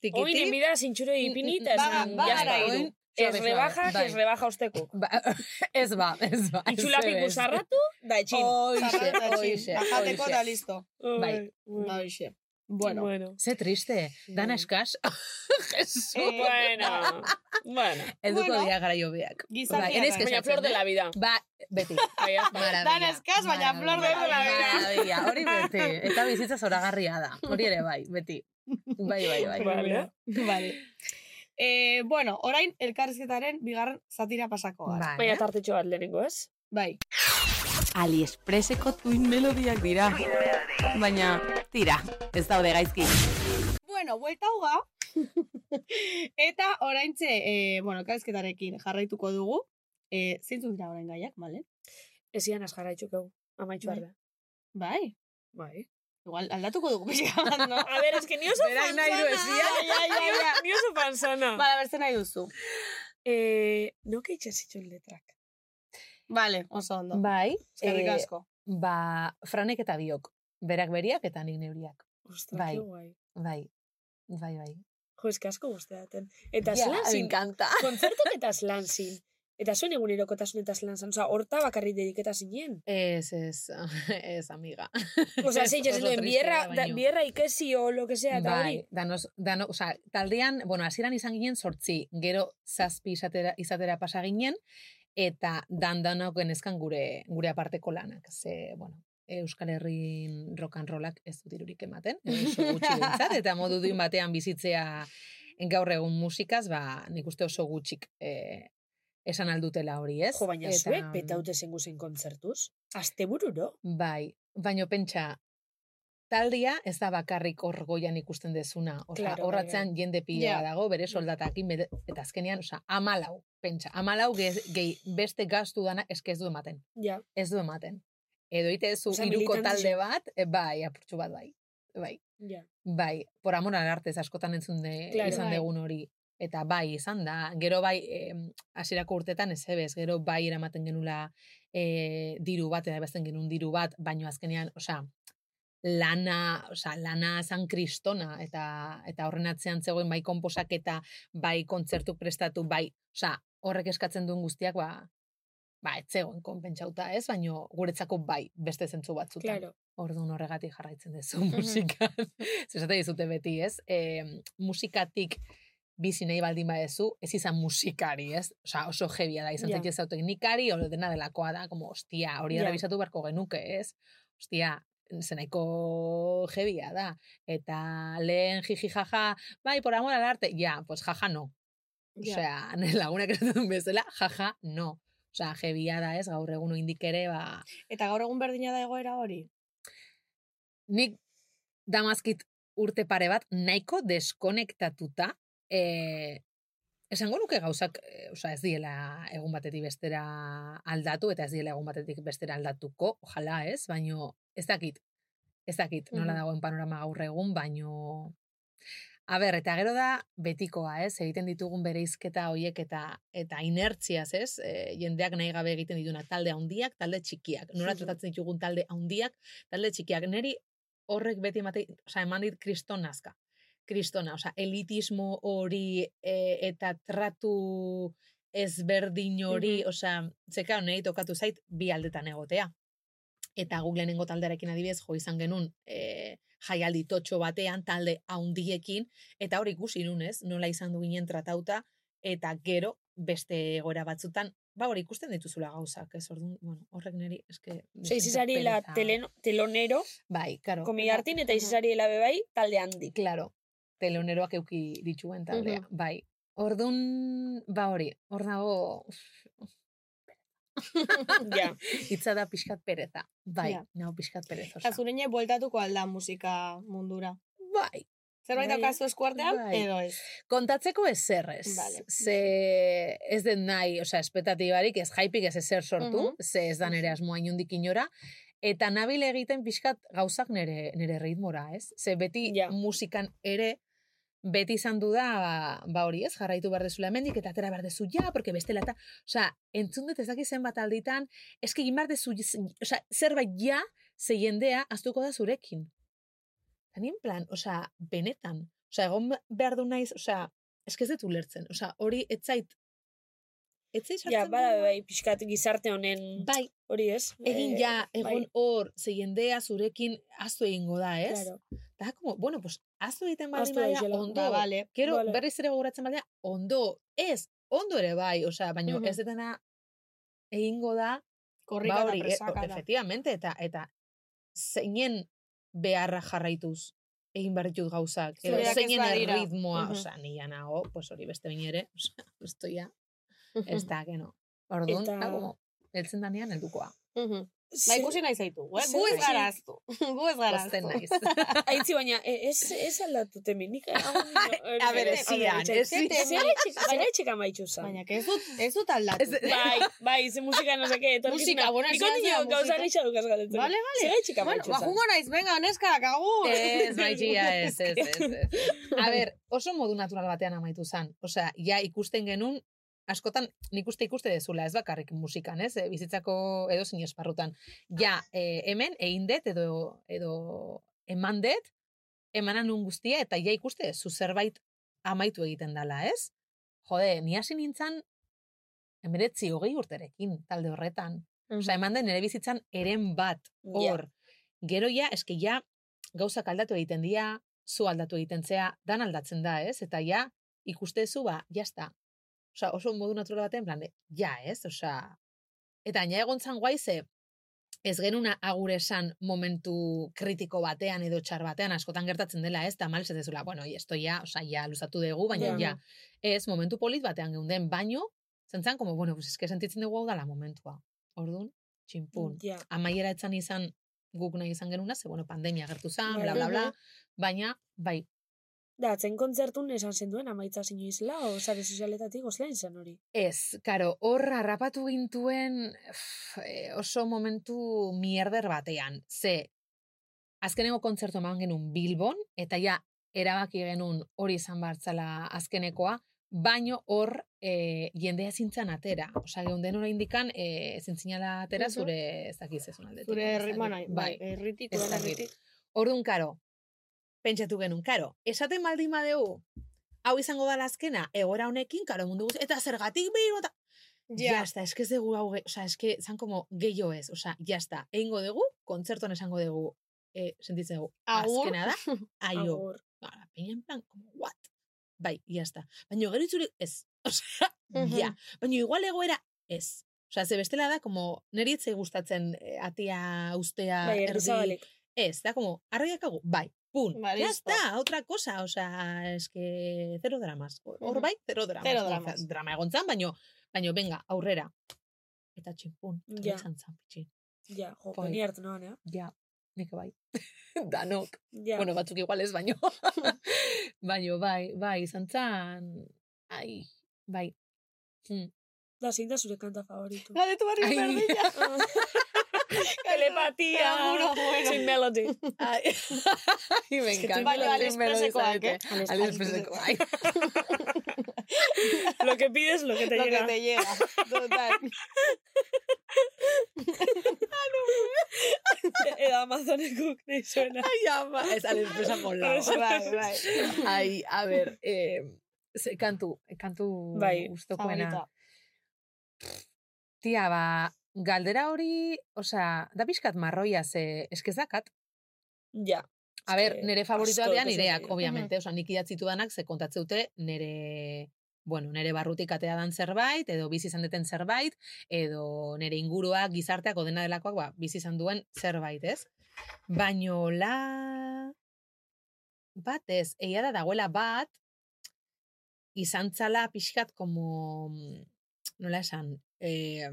tikiti. Oin enbida zintxuro ipinita, Ba- esan, ba- ba- iru. oin, Ez rebaja, bai. ez rebaja ostekuk. Ba, ez ba, ez ba. ez Itxulapiku ez. sarratu, da etxin. Oixe, oixe, Bajateko oixe. eta listo. Bai. Ba, hoxe. Bueno. bueno. Ze triste, dana eskas. Jesus. Eh, Bueno, bueno. Eduko bueno. dira gara jobeak. Bai, enez gara. Baina flor de la vida. Ba, beti. Maravilla. Dan eskas, baina flor de la vida. Maravilla, hori beti. Eta bizitza zoragarria da. Hori ere bai, beti. Bai, bai, bai. Vale. Vale. Eh, bueno, orain elkarrizketaren bigarren zatira pasako gara. Bai. Baina tartetxo bat lehenengo, ez? Bai. AliExpresseko tuin melodiak dira. Baina, tira, ez daude gaizki. Bueno, buelta hauga. Eta oraintze, eh, bueno, elkarrizketarekin jarraituko dugu. Eh, zeintzuk dira orain gaiak, bale? Ezian az jarraitxuk egu. Amaitxu Bai. arda. Bai. Bai. Igual aldatuko dugu pixka bat, no? A ver, es que ni oso Berak nahi du fanzana. esia. Ja, ja, ja. Ni oso fanzana. Bala, beste nahi duzu. Eh, no que itxasitxun letrak. Vale, oso ondo. Bai, Eskerrik eh, asko. ba, franek eta biok. Berak beriak eta nik neuriak. Ostra, Bai. guai. Bai, bai, bai. Jo, eske asko guzteaten. Eta Ja, slan me zin. encanta. Kontzertok eta slan zin. Eta zuen egunerokotasun eta slan zan. Horta bakarrik dediketa zinen. Ez, ez, ez, amiga. Osa, Ez, zei, oso jasen duen, bierra, da, bierra ikesi o lo que sea, eta hori. Bai, danos, dano, oza, taldean, bueno, hasieran izan ginen sortzi, gero zazpi izatera, izatera pasa ginen, eta dan danok genezkan gure, gure aparteko lanak. Ze, bueno, Euskal Herrin and rollak ez dut irurik ematen, oso gutxi behintzat, eta modu duin batean bizitzea gaur egun musikaz, ba, nik uste oso gutxik eh, esan aldutela hori, ez? Jo, baina Eta, zuek petaute zengu zen kontzertuz. Azte bururo. Bai, baino pentsa, taldia ez da bakarrik hor goian ikusten dezuna. Osa, Claro, bai, horratzean jende pila Ja. dago, bere soldatakin, bere, eta azkenean, osa, amalau, pentsa, amalau ge- gehi beste gastu dana eske ez du ematen. Ja. Ez du ematen. Edo ite zu iruko talde bat, e, bai, apurtxu bat bai. Bai, Ja. bai, por amor al arte askotan entzun de, Claro, izan bai. degun hori. Eta bai, izan da, gero bai, hasierako urtetan ez ebez, gero bai eramaten genula e, diru bat, eta bezten genuen diru bat, baino azkenean, osea, lana, osea, lana zan kristona, eta, eta horren atzean zegoen bai konposak eta bai kontzertu prestatu, bai, osea, horrek eskatzen duen guztiak, ba, ba, ez zegoen konpentsauta, ez? Baino guretzako bai, beste zentzu batzutan. Claro. Orduan horregatik jarraitzen duzu musikan. Zesate dizute beti, ez? E, musikatik bizi nahi baldin badezu, ez izan musikari, ez? Osa, oso jebia da, izan yeah. teknikari, hori dena delakoa da, como, ostia, hori Ja. errebisatu beharko genuke, ez? Ostia, zenaiko jebia da. Eta lehen jiji jaja, bai, por amor al arte, ja, pues jaja no. Osea, nire lagunak esaten duen bezala, jaja no. Osea, jebia da, ez, gaur egun indik ere, ba, Eta gaur egun berdina da egoera hori? nik damazkit urte pare bat nahiko deskonektatuta, e, esango nuke gauzak, e, osea, ez diela egun batetik bestera aldatu, eta ez diela egun batetik bestera aldatuko, ojala ez, baino ez dakit, ez dakit, nola dagoen panorama gaur egun, baino... A ber, eta gero da betikoa, ez? Egiten ditugun bereizketa hoiek eta eta inertziaz, ez? E, jendeak nahi gabe egiten ditunak talde handiak, talde txikiak. Nola tratatzen ditugun talde handiak, talde txikiak. Neri horrek beti emate, osea, eman dit kriston nazka. Kristona, osea, elitismo hori e, eta tratu ezberdin hori, Mhm. osea, zeka honei tokatu zait bi aldetan egotea. Eta guk lehenengo taldearekin adibidez jo izan genuen e, jaialdi totxo batean, talde haundiekin, eta hori ikusi nun, ez? Nola izan du ginen tratauta, eta gero beste egoera batzutan, ba hori ikusten dituzula gauzak, ez? Orduan, bueno, horrek niri, eske... Ose, izizari la teleno, telonero, Bai, karo. komi hartin, eta izizari la bebai, talde handi. Claro, teloneroak euki dituen taldea, bai. Ordun ba hori, hor dago ja. hitza da pixkat pereza. Bai, Ja. nao pixkat perezosa. Eta zureine bueltatuko alda musika mundura. Bai, Zerbait Bai. daukazu eskuartean, Bai. edo ez. kontatzeko ez zer ez. Vale. Ze ez den nahi, osea, espetatibarik ez jaipik ez ezer sortu, Mhm. ze ez da nere asmoa inundik inora, Eta nabil egiten pixkat gauzak nere, nere ritmora, ez? Ze beti musikan ere, beti izan du da, ba hori ez, jarraitu behar dezula hemendik eta atera behar dezu ja, porque bestela eta, osea, entzun dut ezaki zenbat alditan, eski egin behar dezu, osea, zerbait ja, ze jendea, aztuko da zurekin. Eta nien plan, osea, benetan, osea, egon behar du naiz, osea, eski ez dut ulertzen, osea, hori etzait, etzait Ja, bada, bai, pixkat gizarte honen bai, hori ez. egin Eh, ja, bai. egon hor, ze jendea zurekin aztu egingo da, ez? Claro. Da, como, bueno, pues, aztu egiten badia, daizela. ondo, Ba, bale, Gero, bale. berriz ere gogoratzen badia, ondo, ez, ondo ere bai, osea, baina Mhm. ez detena egingo da, Korrika ba eta e- da. efectivamente, eta, eta zeinen beharra jarraituz egin behar ditut gauzak, edo zeinen badira. ritmoa, Mhm. osea, ni ja nago, pues hori beste bain ere, osea, esto ya, ez da, que no. Orduan, Eta- da, como, heltzen danean heldukoa. Ba, ikusi nahi zaitu, eh? Zer gu ez gara aztu. gu ez gara aztu. naiz. Aitzi, baina, e, ez, ez aldatu temi, nik A ber, ezian, ezian. Zera etxeka maitxu zan. Baina, que ez dut, ez dut aldatu. Bai, bai, ze musika no seke. Musika, bueno, Niko ez nio gauza gisa dukaz galetzen. Vale, vale. Zera etxeka Bueno, maitxu ba, zan. jungo naiz, venga, neskak, agur! Ez, maitxia, ez, ez, ez, ez. A ber, oso modu natural batean amaitu zan. Osea, ja ikusten genuen, askotan nik uste ikuste dezula, ez bakarrik musikan, ez? E, bizitzako edo zin esparrutan. Ja, e, hemen, egin dut edo, edo eman dut, emanan nun guztia, eta ja ikuste, zu zerbait amaitu egiten dala, ez? Jode, ni hasi nintzen, emeretzi hogei urterekin, talde horretan. Osea, eman den nire bizitzan eren bat, hor. Gero ja, eske ja, gauzak aldatu egiten dira, zu aldatu egiten zea, dan aldatzen da, ez? Eta ja, ikustezu, ba, jazta. Osea, oso modu natural baten, en plan, de, ja, ez? Osea, eta aina egon zan guai ze, ez genuna agur esan momentu kritiko batean edo txar batean, askotan gertatzen dela, ez? Tamal, ez dezula, bueno, esto ja, osea, ja, luzatu dugu, baina Ja. ja, ez, momentu polit batean geunden, baino, zentzan, como, bueno, pues eske sentitzen dugu hau dala momentua. Orduan, txinpun. Ja. Amaiera etzan izan guk nahi izan genuna, ze, bueno, pandemia gertu zan, bla, bla, bla, Mhm. baina, bai, Da, atzen kontzertun esan zenduen amaitza zinu izela, o sare sozialetatik oslein zen hori. Ez, karo, hor harrapatu gintuen ff, eh, oso momentu mierder batean. Ze, azkeneko kontzertu eman genuen Bilbon, eta ja, erabaki genuen hori izan bartzala azkenekoa, baino hor e, jendea zintzan atera. Osa, geunden hori indikan, e, zintzinala atera zure, ez dakiz ez. Zure herri, dakit. bai, herritik, herritik. Orduan, karo, pentsatu genuen, karo, esaten baldin badeu, hau izango da azkena, egora honekin, karo, mundu guzti, eta zergatik behin, eta Ja. Está, eske ez dugu hau, osea, eske zan como gehiago ez, ya está, egingo dugu, kontzertuan esango dugu, eh, sentitzen dugu, azkena da, aio. Agur. Bara, peina en plan, como, what? Bai, ya está. Baina gero itzuri, ez. Osea, ja. Baina igual egoera, ez. Osea, ze bestela da, como, niri etzai gustatzen eh, atia, ustea, Bai, erdi. Ez, da, como, arroiakago, bai, pun, Vale, ya listo. está, otra cosa, osea, es que cero dramas. Hor bai, cero dramas. Osea, dramas. Drama egon zan, baino, baino, venga, aurrera. Eta txinpun, Ja. izan zan, pitxin. Ja, jo, Bai. ni hartu noan, eh? Ja, nik bai. Danok. Ja. Bueno, batzuk igual ez, baino. baino, bai, bai, izan zan, ai, bai. Hmm. Da, zein da zure kanta favoritu? La de tu barrio Ai. perdilla. Telepatía. Te juro, bueno. Sin melody. Ai, ai, me Es que encanta. tú Baina me lo Aliexpresekoak, eh? Aliexpresekoak, bai. Lo que pides, lo que te Lo llega. que te llega, total. Eda Amazonekuk nahi zuena. Ai, ama, ez Aliexpresa molao. Bai, bai. Ai, a ber, eh, ze, kantu, kantu Bai, gustokoena. Favorita. Tia, ba, galdera hori, osea, da pixkat marroia, ze, eskez dakat. Ja. A ber, nere favoritoa dira nireak, obviamente, osea, nik idatzitu danak, ze kontatze dute nere, bueno, nere barrutik atea dan zerbait, edo bizi izan deten zerbait, edo nere inguruak, gizarteak, odena delakoak, ba, bizi izan duen zerbait, ez? Baino la... Bat ez, egia da dagoela bat, izan txala pixkat como, nola esan, eh,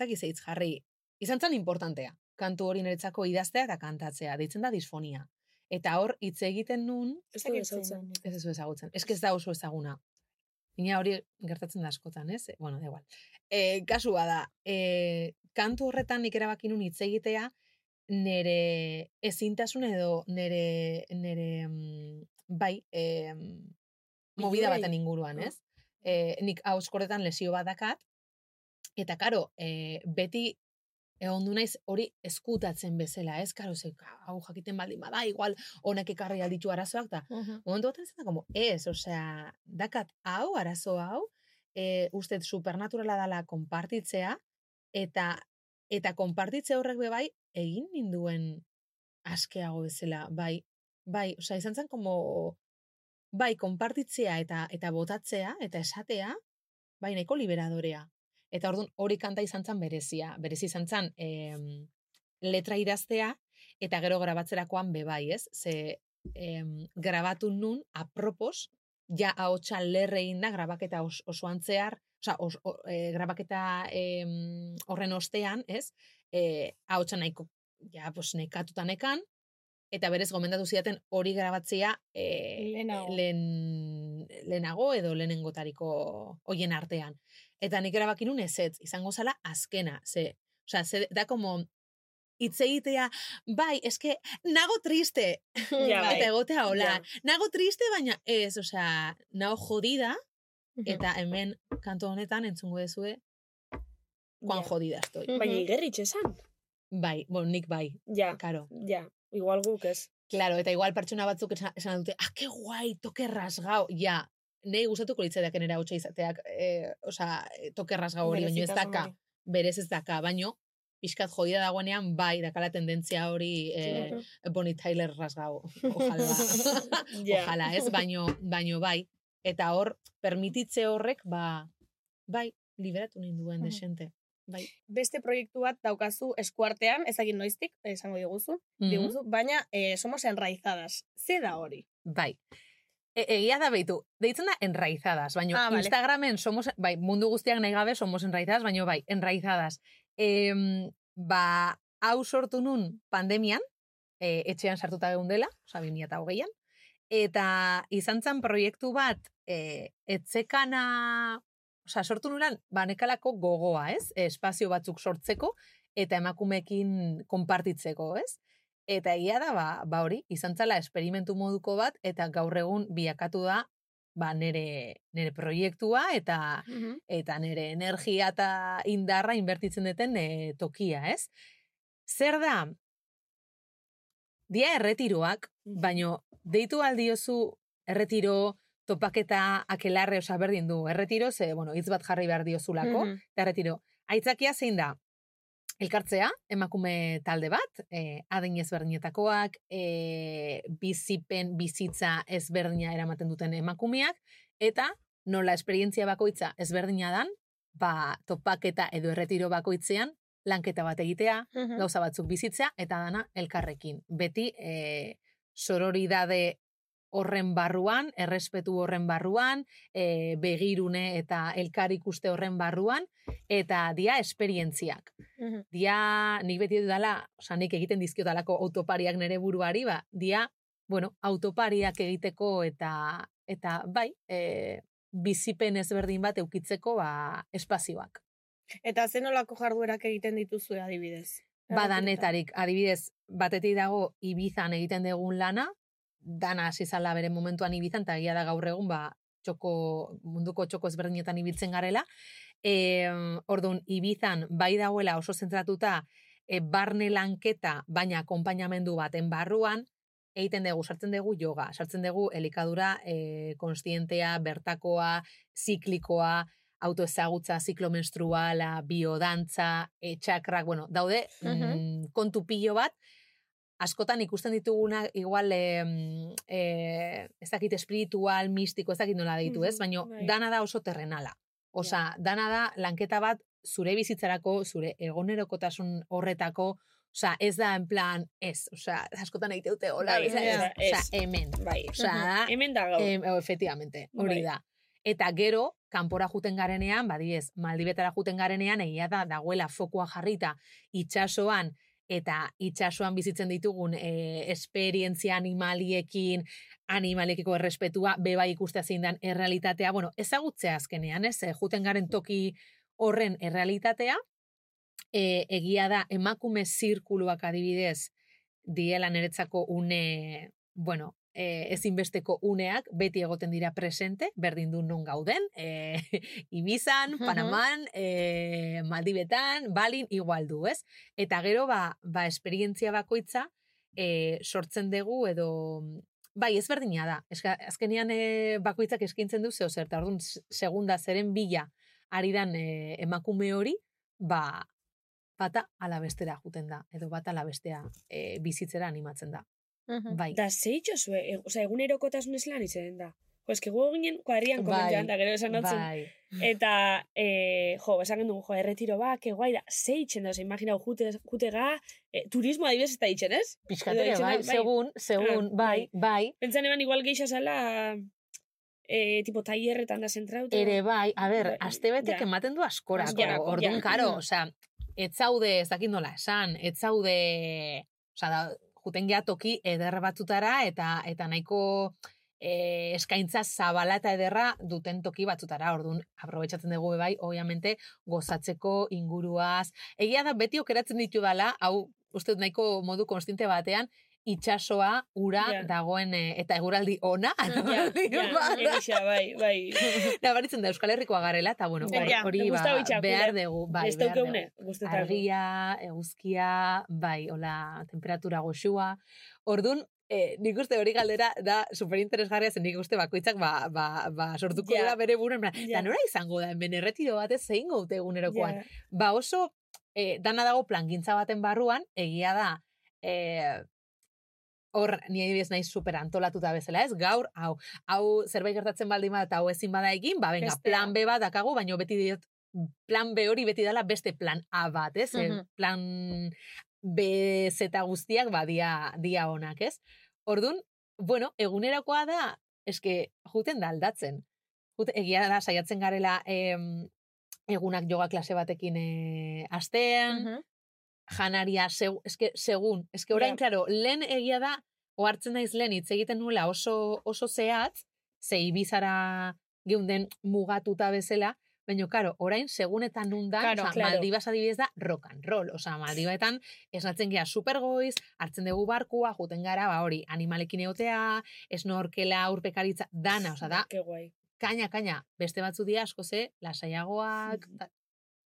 ah, ez dakiz eitz jarri, izan zen importantea, kantu hori niretzako idaztea eta kantatzea, deitzen da disfonia. Eta hor, hitz egiten nun, Ez du ezagutzen. ez ez ezagutzen, ez ez da oso ezaguna. Ina hori gertatzen da askotan, ez? Bueno, da igual. E, kasua da, e, kantu horretan nik erabaki nun hitz egitea, nere ezintasun edo nere, nere mm, bai, e, movida baten inguruan, ez? E, nik hauskorretan lesio bat dakat, eta karo, e, beti egon du naiz hori eskutatzen bezala, ez? Karo, ze, hau jakiten baldin bada, igual honek ekarri alditu arazoak, da, momentu baten zen da, como, ez, osea, dakat hau, arazo hau, e, uste supernaturala dala konpartitzea, eta eta konpartitze horrek be bai, egin ninduen askeago bezala, bai, bai, osea, izan zen, como, bai, konpartitzea eta eta botatzea, eta esatea, bai, nahiko liberadorea. Eta orduan hori kanta izan zen berezia. Berezi izan zen em, letra idaztea, eta gero grabatzerakoan be bai, ez? Ze em, grabatu nun, apropos, ja ahotsa lerre da grabaketa os, osoan zehar, osea, os, o, e, grabaketa em, horren ostean, ez? E, ahotsa nahiko, ja, pues, nekatuta nekan, eta berez gomendatu zidaten hori grabatzea e, lehen, lehenago edo lehenengotariko hoien artean. Eta nik erabaki nun ezetz, izango zala azkena, ze, osea, ze, da como hitz egitea, bai, eske, nago triste, Ja, bai. eta egotea hola, Ja. nago triste, baina ez, osea, nago jodida, eta hemen kantu honetan entzungo dezue, kuan Ja. jodida estoy. Baina igerritxe esan. Bai, bueno, nik bai, Ja, karo. ja. Igual guk ez. Claro, eta igual pertsona batzuk esan, dute, ah, que guai, toke rasgao, ja, nei gustatuko litzaidak nera hotxa izateak, eh, osea, toke rasgao hori, baino ez daka, hori. berez ez daka, baino, pixkat jodida dagoenean, bai, dakala tendentzia hori eh, Bonnie Tyler rasgao, ojalá, Ja. ojalá, ez, baino, baino bai, eta hor, permititze horrek, ba, bai, liberatu ninduen Mhm. desente, bai. Beste proiektu bat daukazu eskuartean, ezagin noiztik, esango diguzu, Mhm. diguzu, baina eh, somos enraizadas. Ze da hori? Bai. E egia da beitu, deitzen da enraizadas, baina Ah, vale. Instagramen somos, bai, mundu guztiak nahi gabe somos enraizadas, baina bai, enraizadas. Em, ba, hau sortu nun pandemian, e, etxean sartuta egun dela, oza, 2008an, eta izan zen proiektu bat, e, etzekana, oza, sortu nulan, ba, nekalako gogoa, ez? Espazio batzuk sortzeko, eta emakumekin konpartitzeko, ez? Eta egia da, ba, ba hori, izan zala esperimentu moduko bat, eta gaur egun biakatu da, ba, nere, nere proiektua, eta eta nere energia eta indarra inbertitzen duten e, tokia, ez? Zer da, dia erretiroak, baino deitu aldiozu erretiro, topaketa, akelarre, osa berdin du, erretiro, ze, bueno, hitz bat jarri behar diozulako, Mhm. eta erretiro. Aitzakia zein da, elkartzea, emakume talde bat, e, adin ezberdinetakoak, e, bizipen, bizitza ezberdina eramaten duten emakumeak, eta nola esperientzia bakoitza ezberdina dan, ba, topaketa edo erretiro bakoitzean, lanketa bat egitea, Mhm. gauza batzuk bizitzea, eta dana elkarrekin. Beti, e, sororidade horren barruan, errespetu horren barruan, e, begirune eta elkar ikuste horren barruan, eta dia esperientziak. Mhm. Dia, nik beti dudala, oza, nik egiten dizkiotalako autopariak nere buruari, ba, dia, bueno, autopariak egiteko eta, eta bai, e, bizipen ezberdin bat eukitzeko, ba, espazioak. Eta zen nolako jarduerak egiten dituzu adibidez? Badanetarik, adibidez, batetik dago Ibizan egiten dugun lana, dana hasi zala bere momentuan Ibizan, eta egia da gaur egun, ba, txoko, munduko txoko ezberdinetan ibiltzen garela. E, orduan, Ibizan bai dagoela oso zentratuta e, barne lanketa, baina akompainamendu baten barruan, egiten dugu, sartzen dugu yoga, sartzen dugu elikadura e, konstientea, bertakoa, ziklikoa, autoezagutza, ziklo menstruala, biodantza, e, txakrak, bueno, daude mm, kontu pilo bat, askotan ikusten dituguna igual e, e, ez dakit espiritual, mistiko, ez dakit nola ditu, ez? Baina bai. dana da oso terrenala. Osea, dana da lanketa bat zure bizitzarako, zure egonerokotasun horretako, Osea, ez da en plan, ez, osea, askotan egite dute, hola, Bai, ez, osea, ez. hemen. Bai. Osea, da, Hemen da gaur. Em, efectivamente, hori Bai. da. Eta gero, kanpora juten garenean, badiez, Maldibetara juten garenean, egia da, dagoela fokua jarrita itxasoan, eta itxasoan bizitzen ditugun e, esperientzia animaliekin, animalekiko errespetua, beba ikustea zein dan errealitatea, bueno, ezagutzea azkenean, ez, eh, juten garen toki horren errealitatea, e, egia da emakume zirkuluak adibidez diela niretzako une, bueno, e, ezinbesteko uneak beti egoten dira presente, berdin du non gauden, e, Ibizan. Panaman, e, Maldibetan, Balin, igual du, ez? Eta gero, ba, ba esperientzia bakoitza e, sortzen dugu edo Bai, ezberdina da. Eska, azkenean e, bakoitzak eskintzen du zeo zer, eta orduan segunda zeren bila ari dan e, emakume hori, ba, bata ala bestera juten da, edo bata ala bestea e, bizitzera animatzen da. Bai. Da zeitxo zue, e, osea, egunerokotasun ez lan izen da. Jo, eske gu ginen kuadrian Bai, komentean, da gero esan notzen. bai. Eta, e, jo, esan gendu, jo, erretiro ba, que guai da, zeitzen da, imaginau, jute, jutega, e, turismo adibidez ez da ditzen, ez? Pixkat Edo ere, ditzen bai, da, segun, segun, Ah, bai, bai. Pentsan eban igual geixa zala, e, tipo, taierretan da zentrauta. Ere bai, a ber, Bai, astebetek ja. ematen du askorako. Askorako, Orduan, ja. karo, Mm. osea, ez zaude, ez dakit nola esan, ez zaude, osea, da, juten geha toki eder batzutara eta eta nahiko eh, eskaintza zabala eta ederra duten toki batzutara. Orduan, aprobetsatzen dugu bai, obviamente, gozatzeko inguruaz. Egia da, beti okeratzen ditu dala, hau, uste nahiko modu konstinte batean, itxasoa, ura, Ja. dagoen, eh, eta eguraldi ona, Ja, ja, bada. egixa, bai, bai. Nabaritzen da Euskal Herrikoa garela, eta bueno, hori, me ba, gustau itxakule. behar dugu. Bai, Ez behar dugu. Argia, eguzkia, bai, hola, temperatura goxua. Orduan, eh, nik uste hori galdera da superinteresgarria zen nik uste bakoitzak ba, ba, ba sortuko Ja. dela bere buruan. Ja. Ja. Da nora izango da, hemen erretiro batez zein gaute egunerokoan. Ja. Ba oso, eh, dana dago plangintza baten barruan, egia da, eh, hor, ni adibidez naiz super antolatuta bezala, ez? Gaur, hau, hau zerbait gertatzen baldin bada eta hau ezin bada egin, ba, venga, plan B bat dakagu, baina beti diot, plan B hori beti dela beste plan A bat, ez? Eh, Mhm. Plan B, Z guztiak, ba, dia, onak, ez? Orduan, bueno, egunerakoa da, eske, juten da aldatzen. Jute, egia da, saiatzen garela, em, egunak yoga klase batekin e, astean, Mhm. Janaria, seg, eske, segun, eske orain, Ja. claro, lehen egia da, ohartzen naiz lehen hitz egiten nuela oso, oso zehatz, ze ibizara geunden mugatuta bezala, baina, karo, orain, segun eta nundan, Claro, osea, claro. Maldibas adibidez da rock and roll, osea, Maldibetan esnatzen gea supergoiz, hartzen dugu barkua, juten gara, ba hori, animalekin egotea, esnorkela, urpekaritza, dana, osea, da, guai. kaina, kaina, beste batzu dira asko ze, lasaiagoak, Mhm. ta-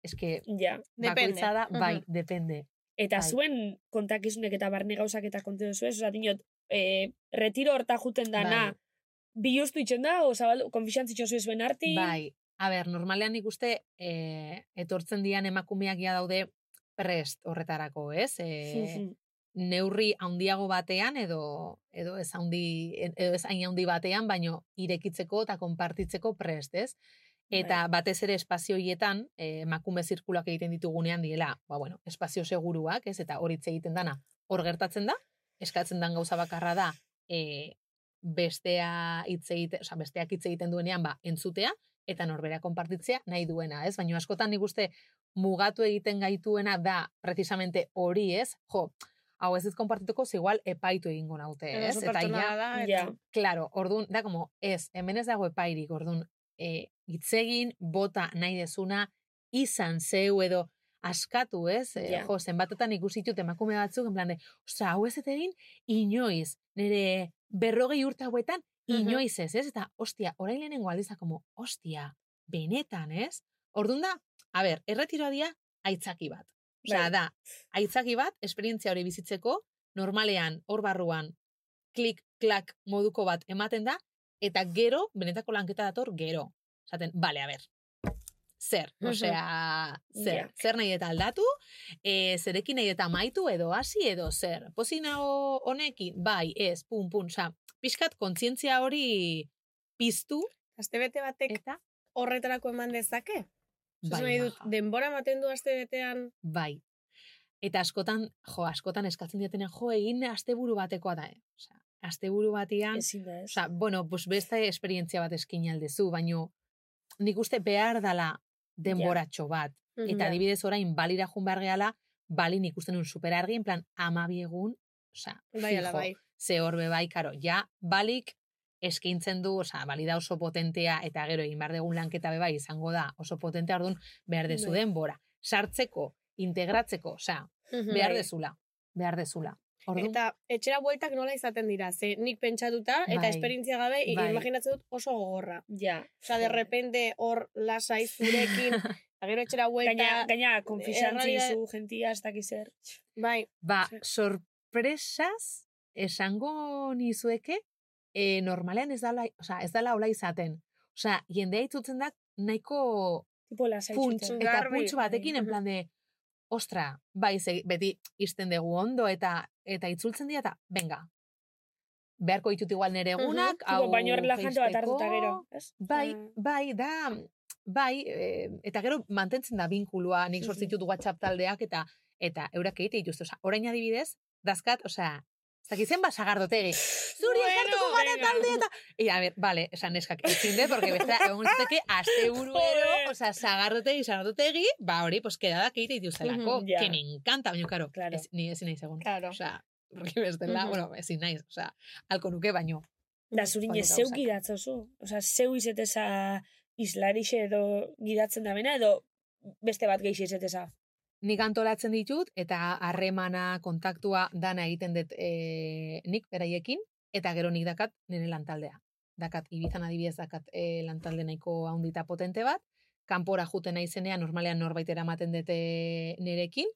eske, Ja. Depende. bakoitza da, bai, Mhm. depende. Eta Bai. zuen kontakizunek eta barne gauzak eta kontu duzu ez, oza, dinot, e, retiro horta juten dana, Bai. biluztu itxen da, o zabaldu, konfixantzitxo zu zuen arti, Bai, a ber, normalean ikuste e, etortzen dian emakumeak ja daude prest horretarako, ez? E, neurri handiago batean edo edo ez handi edo ez hain handi batean, baino irekitzeko eta konpartitzeko prest, ez? Eta batez ere espazio hietan, eh, emakume zirkulak egiten ditugunean diela, ba bueno, espazio seguruak, ez? Eta hori hitz egiten dana, hor gertatzen da, eskatzen dan gauza bakarra da, e, bestea hitz egite, osea, besteak hitz egiten duenean ba entzutea eta norbera konpartitzea nahi duena, ez? Baina askotan nik uste mugatu egiten gaituena da precisamente hori, ez? Jo, hau ez dut konpartituko, ze igual epaitu egingo naute, ez? Eta ja, da, eta-. Claro, orduan, da como, ez, hemen ez dago epairik, orduan, e, itzegin, bota nahi dezuna, izan zeu edo askatu, ez? E, Ja. Jo, zenbatetan ikusi ditut emakume batzuk, en plan de, osea, hau ez egin, inoiz, nire berrogei urte hauetan, inoiz ez, ez? Eta, ostia, orain lehenengo aldiza, como, ostia, benetan, ez? Orduan da, a ber, erretiroa dia, aitzaki bat. Osea, Bai. da, aitzaki bat, esperientzia hori bizitzeko, normalean, hor barruan, klik, klak moduko bat ematen da, eta gero, benetako lanketa dator, gero. Esaten, bale, a ber, zer, osea, zer, Ja. zer nahi eta aldatu, e, zerekin nahi eta maitu, edo hasi, edo zer. Pozinago honekin, bai, ez, pun, pun, osea, pixkat kontzientzia hori piztu, Astebete batek eta, horretarako eman dezake? bai, Bai, dut, denbora ematen du astebetean Bai. Eta askotan, jo, askotan eskatzen diatenean, jo, egin asteburu batekoa da, eh? Osea, asteburu batean, ezin da ez. osea, bueno, pues beste esperientzia bat eskin aldezu, baino nik uste behar dala denboratxo bat. Eta Ja. adibidez orain balira jun behar gehala, balin ikusten un superargi, en plan, amabiegun, osea, Bai, ala, fijo. bai. Ze horbe bai, karo, ja, balik, eskaintzen du, osea, balida oso potentea, eta gero egin behar dugun lanketa beba izango da oso potentea, orduan behar dezu Bai. denbora. Sartzeko, integratzeko, osea, behar Bai. dezula, behar dezula. Orduan, Eta etxera bueltak nola izaten dira, ze nik pentsatuta, eta Bai. esperientzia gabe, Bai. imaginatzen dut oso gogorra. Ja. Osea, de repente hor lasai zurekin, eta gero etxera buelta... Gaina, gaina, konfixantzi errealidade- zu gentia, ez dakiz zer. Bai, Ba, sorpresaz esango nizueke, e, normalean ez dala, osea, ez dala hola izaten. Osea, jendea itzutzen da nahiko Tipo lasai punts, eta punts batekin, en bai. plan de, ostra, bai, beti izten dugu ondo, eta eta itzultzen dira, eta, venga, beharko ditut igual nere egunak, Tipo, hau baino relajante bat hartuta gero. Ez? Bai, bai, da, bai, eh, eta gero mantentzen da binkulua, nik sortzen ditut WhatsApp taldeak, eta eta eurak egite dituzte, osea, orain adibidez, dazkat, osea, ez dakit zen basagardotegi. Zuri Bueno, elkartuko gara talde eta... E, a ver, vale, esan neskak, ezin dut, porque beste, egon zuteke, aste buruero, Joder. osea, sagardotegi, sagardotegi, ba hori, pues, quedadak egite dituztelako, Mhm, ja. que me encanta, baina, karo, Claro. ez, ni ezin naiz egon. Claro. Osea, porque bestela, Mhm. bueno, ezin naiz, osea, alko nuke baino. Da ez da zeu gidatzozu. Osa, zeu izeteza islarixe edo gidatzen da bena, edo beste bat geixi izeteza. Nik antolatzen ditut, eta harremana, kontaktua, dana egiten dut e, nik beraiekin, eta gero nik dakat nire lantaldea. Dakat, ibizan adibidez dakat e, lantalde nahiko haundita potente bat, kanpora juten naizenean normalean norbait eramaten dute nirekin,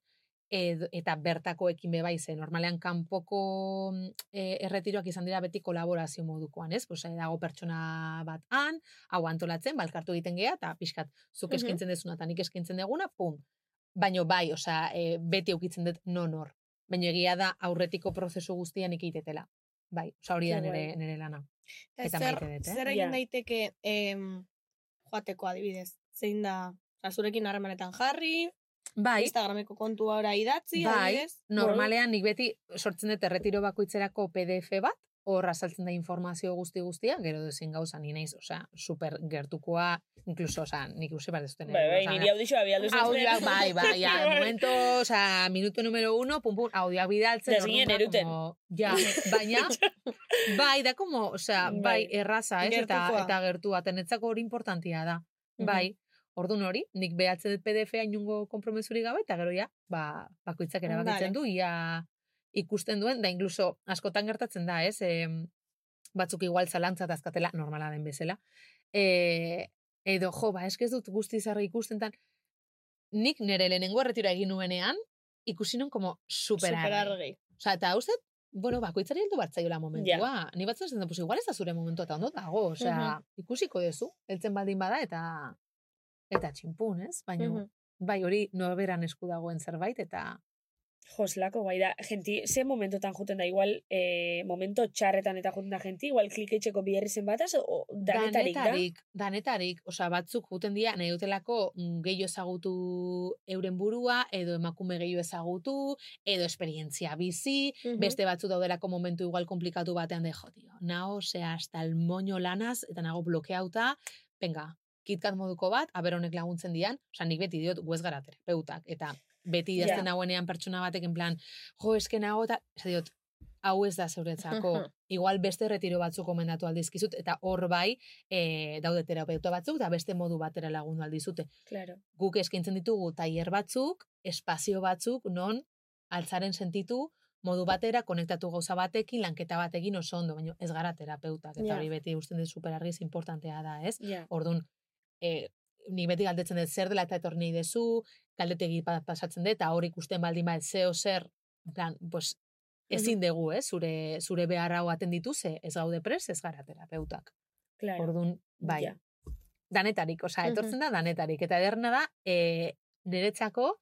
ed, eta bertakoekin bebai ze normalean kanpoko mm, e, erretiroak izan dira beti kolaborazio modukoan, ez? Pues, dago pertsona bat han, hau antolatzen, balkartu egiten gea, eta pixkat, zuk eskintzen dezuna, eta nik eskintzen deguna, pum, baino bai, osea, e, beti eukitzen dut non hor. Baina egia da aurretiko prozesu guztian ikitetela. Bai, osea hori da Ke nire, guai. nire lana. Eta zer, maite dut, eh? zer egin daiteke em, joateko adibidez? Zein da, oza, zurekin harremanetan jarri, Bai, Instagrameko kontua ora idatzi, bai, adibidez? normalean nik beti sortzen dut erretiro bakoitzerako PDF bat, hor azaltzen da informazio guzti guztia, gero dezin gauza ni naiz, osea, super gertukoa, incluso, osea, nik uste bar dezuten. Bai, bai, niri audizioa bialdu zen. Audioak, bai, bai, ja, momento, osea, minuto numero uno, pum, pum, audioak bidaltzen. Orduan da eruten. como- Ja, baina, bai, da como, osea, bai, Bai. erraza, ez, eta, Gertukoa. eta gertua, tenetzako hori importantia da. Bai, Ordun hori, nik behatzen dut PDF-a inungo kompromesuri gabe, eta gero ja, ba, bakoitzak erabakitzen du, ia ikusten duen, da incluso askotan gertatzen da, ez, em, batzuk igual zalantza azkatela, normala den bezala, e, edo, jo, ba, eske ez dut guzti zarra ikusten tan, nik nire lehenengo erretira egin nuenean, ikusi nun como super Super argi. Osa, eta uste, bueno, bakoitzari heldu bartzaiola momentua. Ni batzen zen, pues igual ez da zure momentua eta ondo dago, osea, ikusiko duzu, heltzen baldin bada eta eta txinpun, ez? Baina, Mhm. bai, hori norberan esku dagoen zerbait, eta Joslako, bai da, genti, ze momentotan juten da, igual, eh, momento txarretan eta juten da genti, igual klikeitzeko biherri zen bataz, o danetarik, da? danetarik, danetarik, osea, batzuk juten dira, nahi dutelako mm, gehiago ezagutu euren burua, edo emakume gehiago ezagutu, edo esperientzia bizi, Mhm. beste batzu daudelako momentu igual komplikatu batean de, jo, tio, nao, osea, hasta el moño lanaz, eta nago blokeauta, venga, kitkat moduko bat, aber honek laguntzen dian, osea, nik beti diot, guez gara terapeutak, eta beti idazten Ja. nagoenean pertsona batek en plan, jo, eske nago, eta, diot, hau ez da zeuretzako, igual beste retiro batzuk komendatu aldizkizut, eta hor bai, e, daude terapeuta batzuk, eta beste modu batera lagundu aldizute. Claro. Guk eskaintzen ditugu tailer batzuk, espazio batzuk, non altzaren sentitu, modu batera, konektatu gauza batekin, lanketa batekin oso ondo, baina ez gara terapeutak, eta hori beti usten dut superargiz importantea da, ez? Ja. Orduan, e, ni beti galdetzen dut zer dela eta etorri nahi dezu, galdetegi pasatzen dut, eta hor ikusten baldin bat zeo zer, plan, pues, ezin dugu, eh, zure, zure behar hau atenditu, ze ez gaude pres, ez gara terapeutak. Claro. Orduan, bai, Ja. danetarik, osea, etortzen da danetarik, eta ederna da, e, niretzako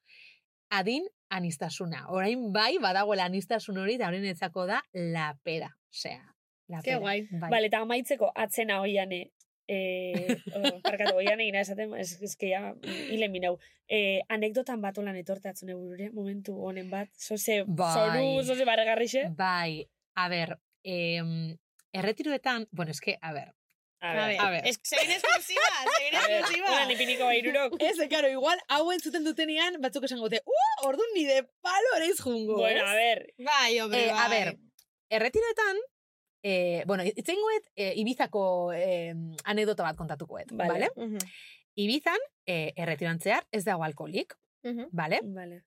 adin anistasuna. Orain bai, badagoela anistasun hori, eta horien etzako da la pera, osea, la Ke guai. Bai. Vale, eta amaitzeko atzena oiane, eh, oh, parkatu, oian egin esaten, ez, ez que ja, hile minau. Eh, anekdotan bat olan etortatzen burure, momentu honen bat, zoze, Bai. zoru, zoze barregarrixe. Bai, a ber, em, erretiroetan, bueno, eske, a ber, A A ver, ver, a ver. es que seguin exclusiva, seguin a ver, exclusiva. ipiniko bairurok. Ez, karo, igual, hau entzuten dutenean, batzuk esango dute, ua, ordu ni de palo ere jungo, Bueno, a ver, Bai, hombre, Eh, bai. a ber, erretiroetan, e, bueno, itzengoet, e, Ibizako e, anekdota bat kontatukoet, Vale. vale? Ibizan, e, erretirantzear, ez dago alkoholik, vale? Vale.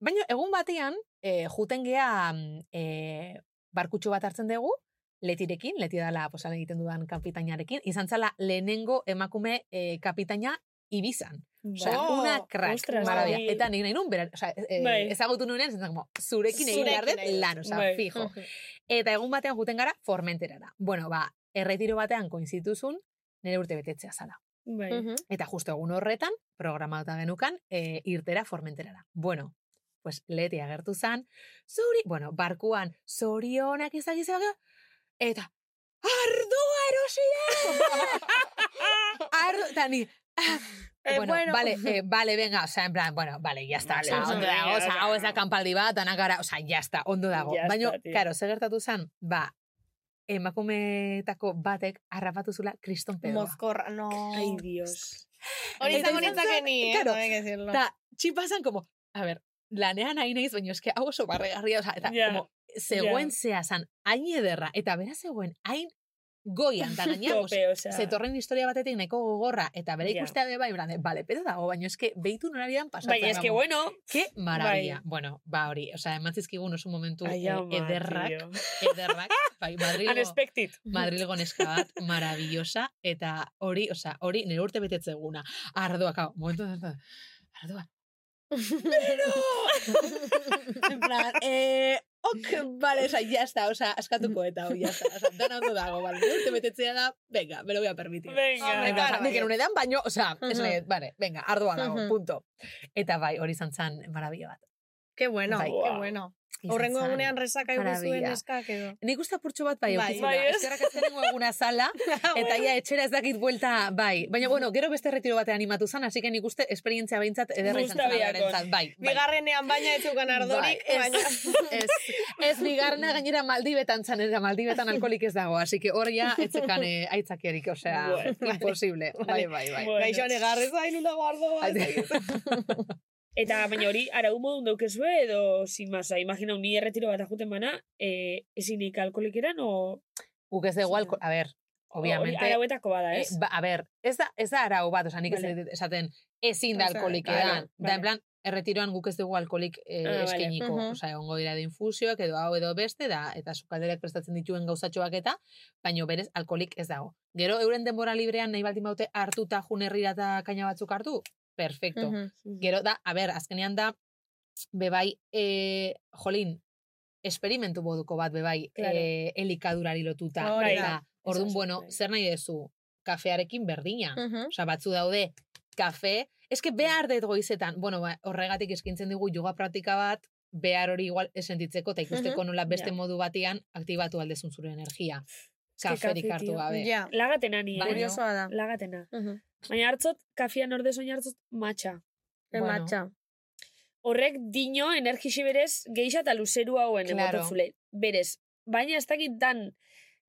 Baina egun batean, e, juten gea mm, e, barkutxo bat hartzen dugu, letirekin, leti dala posan egiten dudan kapitainarekin, izan zala lehenengo emakume e, kapitaina Ibizan. Osea, Oh, una crack, ostras, maravilla. bai. Eta nik nahi nun, bera, osea, e, Bai. ezagutu nuenean, zentzen, como, zurekin egin behar dut lan, osea, Bai. fijo. Eta egun batean juten gara Formenterara. Bueno, ba, erretiro batean koinzituzun, nire urte betetzea zala. Bai. Eta justo egun horretan, programauta genukan, e, irtera Formenterara. Bueno, pues leti agertu zan, zuri, bueno, barkuan, zorionak izagizea, eta, ardoa erosi da! Ardo, eta ni, Eh, bueno, bueno. vale, eh, vale, venga, o sea, en plan, bueno, vale, ya está, Vale, o sea, oso, ondo dago, venga, o sea, oza. hau ez da kanpaldi bat, danak gara, o sea, ya está, ondo dago. Ya Baina, tío. claro, zer gertatu zen, ba, emakumeetako batek harrapatu zula kriston pedoa. Mozkorra, no. Ay, Dios. Hori izango izan nintzake zen, ni, eh? claro, Claro. que decirlo. Eta, txipasan, como, a ver, lanean nahi naiz, baina eske hau oso barregarria, o sea, eta, Ja, como, zegoen ja. zea zan, hain ederra, eta bera zegoen, hain goian, eta gaina, Tope, osea. zetorren historia batetik nahiko gogorra, eta bere ikustea be bai, brande, bale, pedo dago, baina eske, behitu norarian pasatzen. Bai, es que gamo. bueno. Qué maravilla. Bai. Bueno, ba hori, osea, eman zizkigun oso momentu Ai, eh, ama, ederrak, tío. ederrak, bai, Madrilgo, Unexpected. Madrilgo neska bat, maravillosa, eta hori, osea, hori nire urte betetze eguna. Ardoak, hau, momentu, ardoa. en plan, eh, ok, vale, osea, ya está, osea, askatuko eta, hori, ya está, dana ondo dago, vale, nire urte betetzea da, venga, me lo voy a permitir. Venga. En plan, claro, nik enun edan, baino, Mhm. esan nahi dut, vale, venga, ardoa dago, Mhm. punto. Eta bai, hori izan zen maravilla bat. Qué bueno, Bai. qué bueno. Horrengo egunean resaka egu zuen eskak edo. Nik uste apurtxo bat bai, Bai. bai, Bai, ez? eskerrak azkenengo eguna zala, eta ja etxera ez dakit buelta, bai. Baina, bueno, gero beste retiro batean animatu zan, que nik uste esperientzia behintzat ederra izan berentzat, bai. bai. Bigarrenean baina ez zukan ardorik, Bai, baina... ez, ez bigarna gainera maldibetan zan, eta maldibetan alkoholik ez dago, así que hor ja etzekan eh, aitzakiarik, osea, Bueno. imposible. Bai, bai, bai. Bueno. Gaixo negarrez hain undago ardoa. Eta baina hori arau modun daukezue edo sin más, imagina un ni erretiro bat ajuten bana, eh, ezinik alkoholik eran o Guk ez dugu alko, a ver, obviamente... hori arauetako bada, Eh, ez? ba, a ber, ez da, ez da arau bat, oza, nik Vale. esaten ezin da edan. Da, en plan, erretiroan guk ez dugu alkoholik eh, Ah, vale. eskainiko. Mhm. Osea, egongo dira de infusioak edo hau edo beste, da, eta sukalderak prestatzen dituen gauzatxoak eta, baino berez alkoholik ez dago. Gero, euren denbora librean nahi baldin baute hartuta junerrira eta kaina batzuk hartu, perfecto. Mhm. Gero da, a ber, azkenean da, bebai, e, jolin, esperimentu moduko bat bebai, Claro. e, elikadurari lotuta. Hori da. Orduan, bueno, zer nahi dezu? Kafearekin berdina. Mhm. Osa, batzu daude, kafe, eske behar dut goizetan, bueno, ba, horregatik eskintzen digu yoga praktika bat, behar hori igual esentitzeko, eta ikusteko nola beste Ja. modu batean aktibatu aldezun zure energia. Kaferik kafe, hartu gabe. Ja, Lagatena ni, Baina- eh? kuriosoa da. Lagatena. Mhm. Baina hartzot, kafian orde soin hartzot matxa. El Bueno. matcha. Horrek dino energixi berez geixa eta luzeru hauen Claro. emototzule. Berez. Baina ez dakit dan,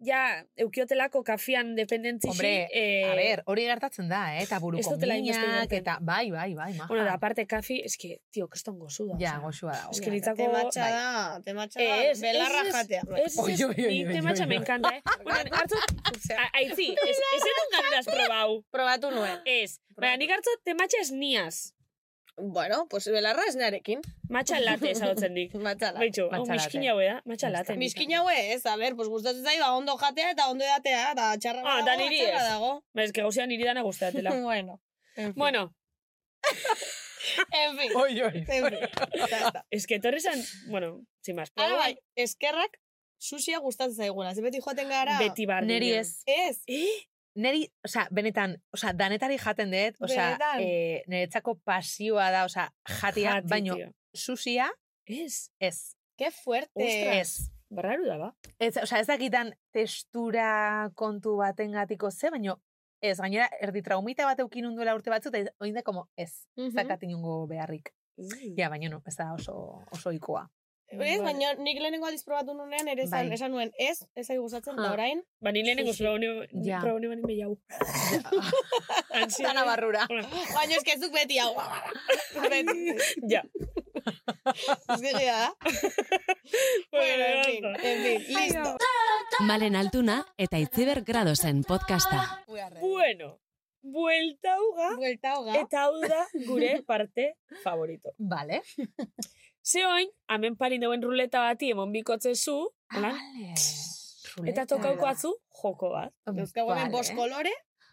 ja, eukiotelako kafian dependentzixi. Hombre, eh, a ber, hori gertatzen da, eh? eta buruko minak, eta bai, bai, bai, maja. Bueno, da, aparte, kafi, es que, tio, keston gozu da. Ja, goxua da. Es da. nitzako... Te matcha bai. da, te matcha da, Ez, belarra ez, jatea. Ez, ez, ni oi, te matxa oi, me encanta, eh? Bueno, hartzot, aitzi, ez, edun ganeraz probau. Probatu nuen. Ez, baina nik hartzot te matxa ez niaz. Bueno, pues belarra ez narekin. Matxa late esadotzen dik. Matcha da. Baitxo, hau miskin haue da, matxa late. Miskin haue ez, a ber, pues gustatzen zaiba ondo jatea eta ondo edatea, eta txarra Ah, da dago, niri txarra ez. dago. Ba, ez que gauzea niri dana gustatela. bueno. En fin. bueno, En fin. Oi, oi. En fin. Es que torre zan, bueno, sin más. Ara bai, eskerrak susia gustatzen zaiguna. Ze beti joaten gara. Beti bar. Neri ez. Ez. Eh? Neri, osea, benetan, osea, danetari jaten dut, osea, Benetan. eh, niretzako pasioa da, osea, jatia, Jati, baino, tío. susia, Ez. ez. Qué fuerte. Ostras. Ez. Barraru da, ba? Ez, osea, ez dakitan textura kontu batengatiko ze, baino, ez, gainera, erdi traumita bat eukin unduela urte batzu, eta oin da, como, ez, ez dakat inongo beharrik. Mm. Ja, baina no, ez da oso, oso ikoa. Ez, baina nik lehenengo aldiz probatu nunean, ere esan, Bai. esan nuen, ez, ez ari gustatzen, eta orain, Ba, ni lehenengo Sushi. probone, Ja. probone bani behiau. Ansia. Zana barrura. baina ez que ez duk beti hau. beti. Ja. Ez da. Bueno, en fin, en fin, listo. Malen Altuna eta Itziber Gradosen podcasta. Bueno, buelta uga. Buelta uga. Eta hau da gure parte favorito. Vale. Ze oin, hemen parin dauen ruleta bati emon bikotze zu, holan, eta tokauko atzu joko bat. Hemen Vale. bost kolore,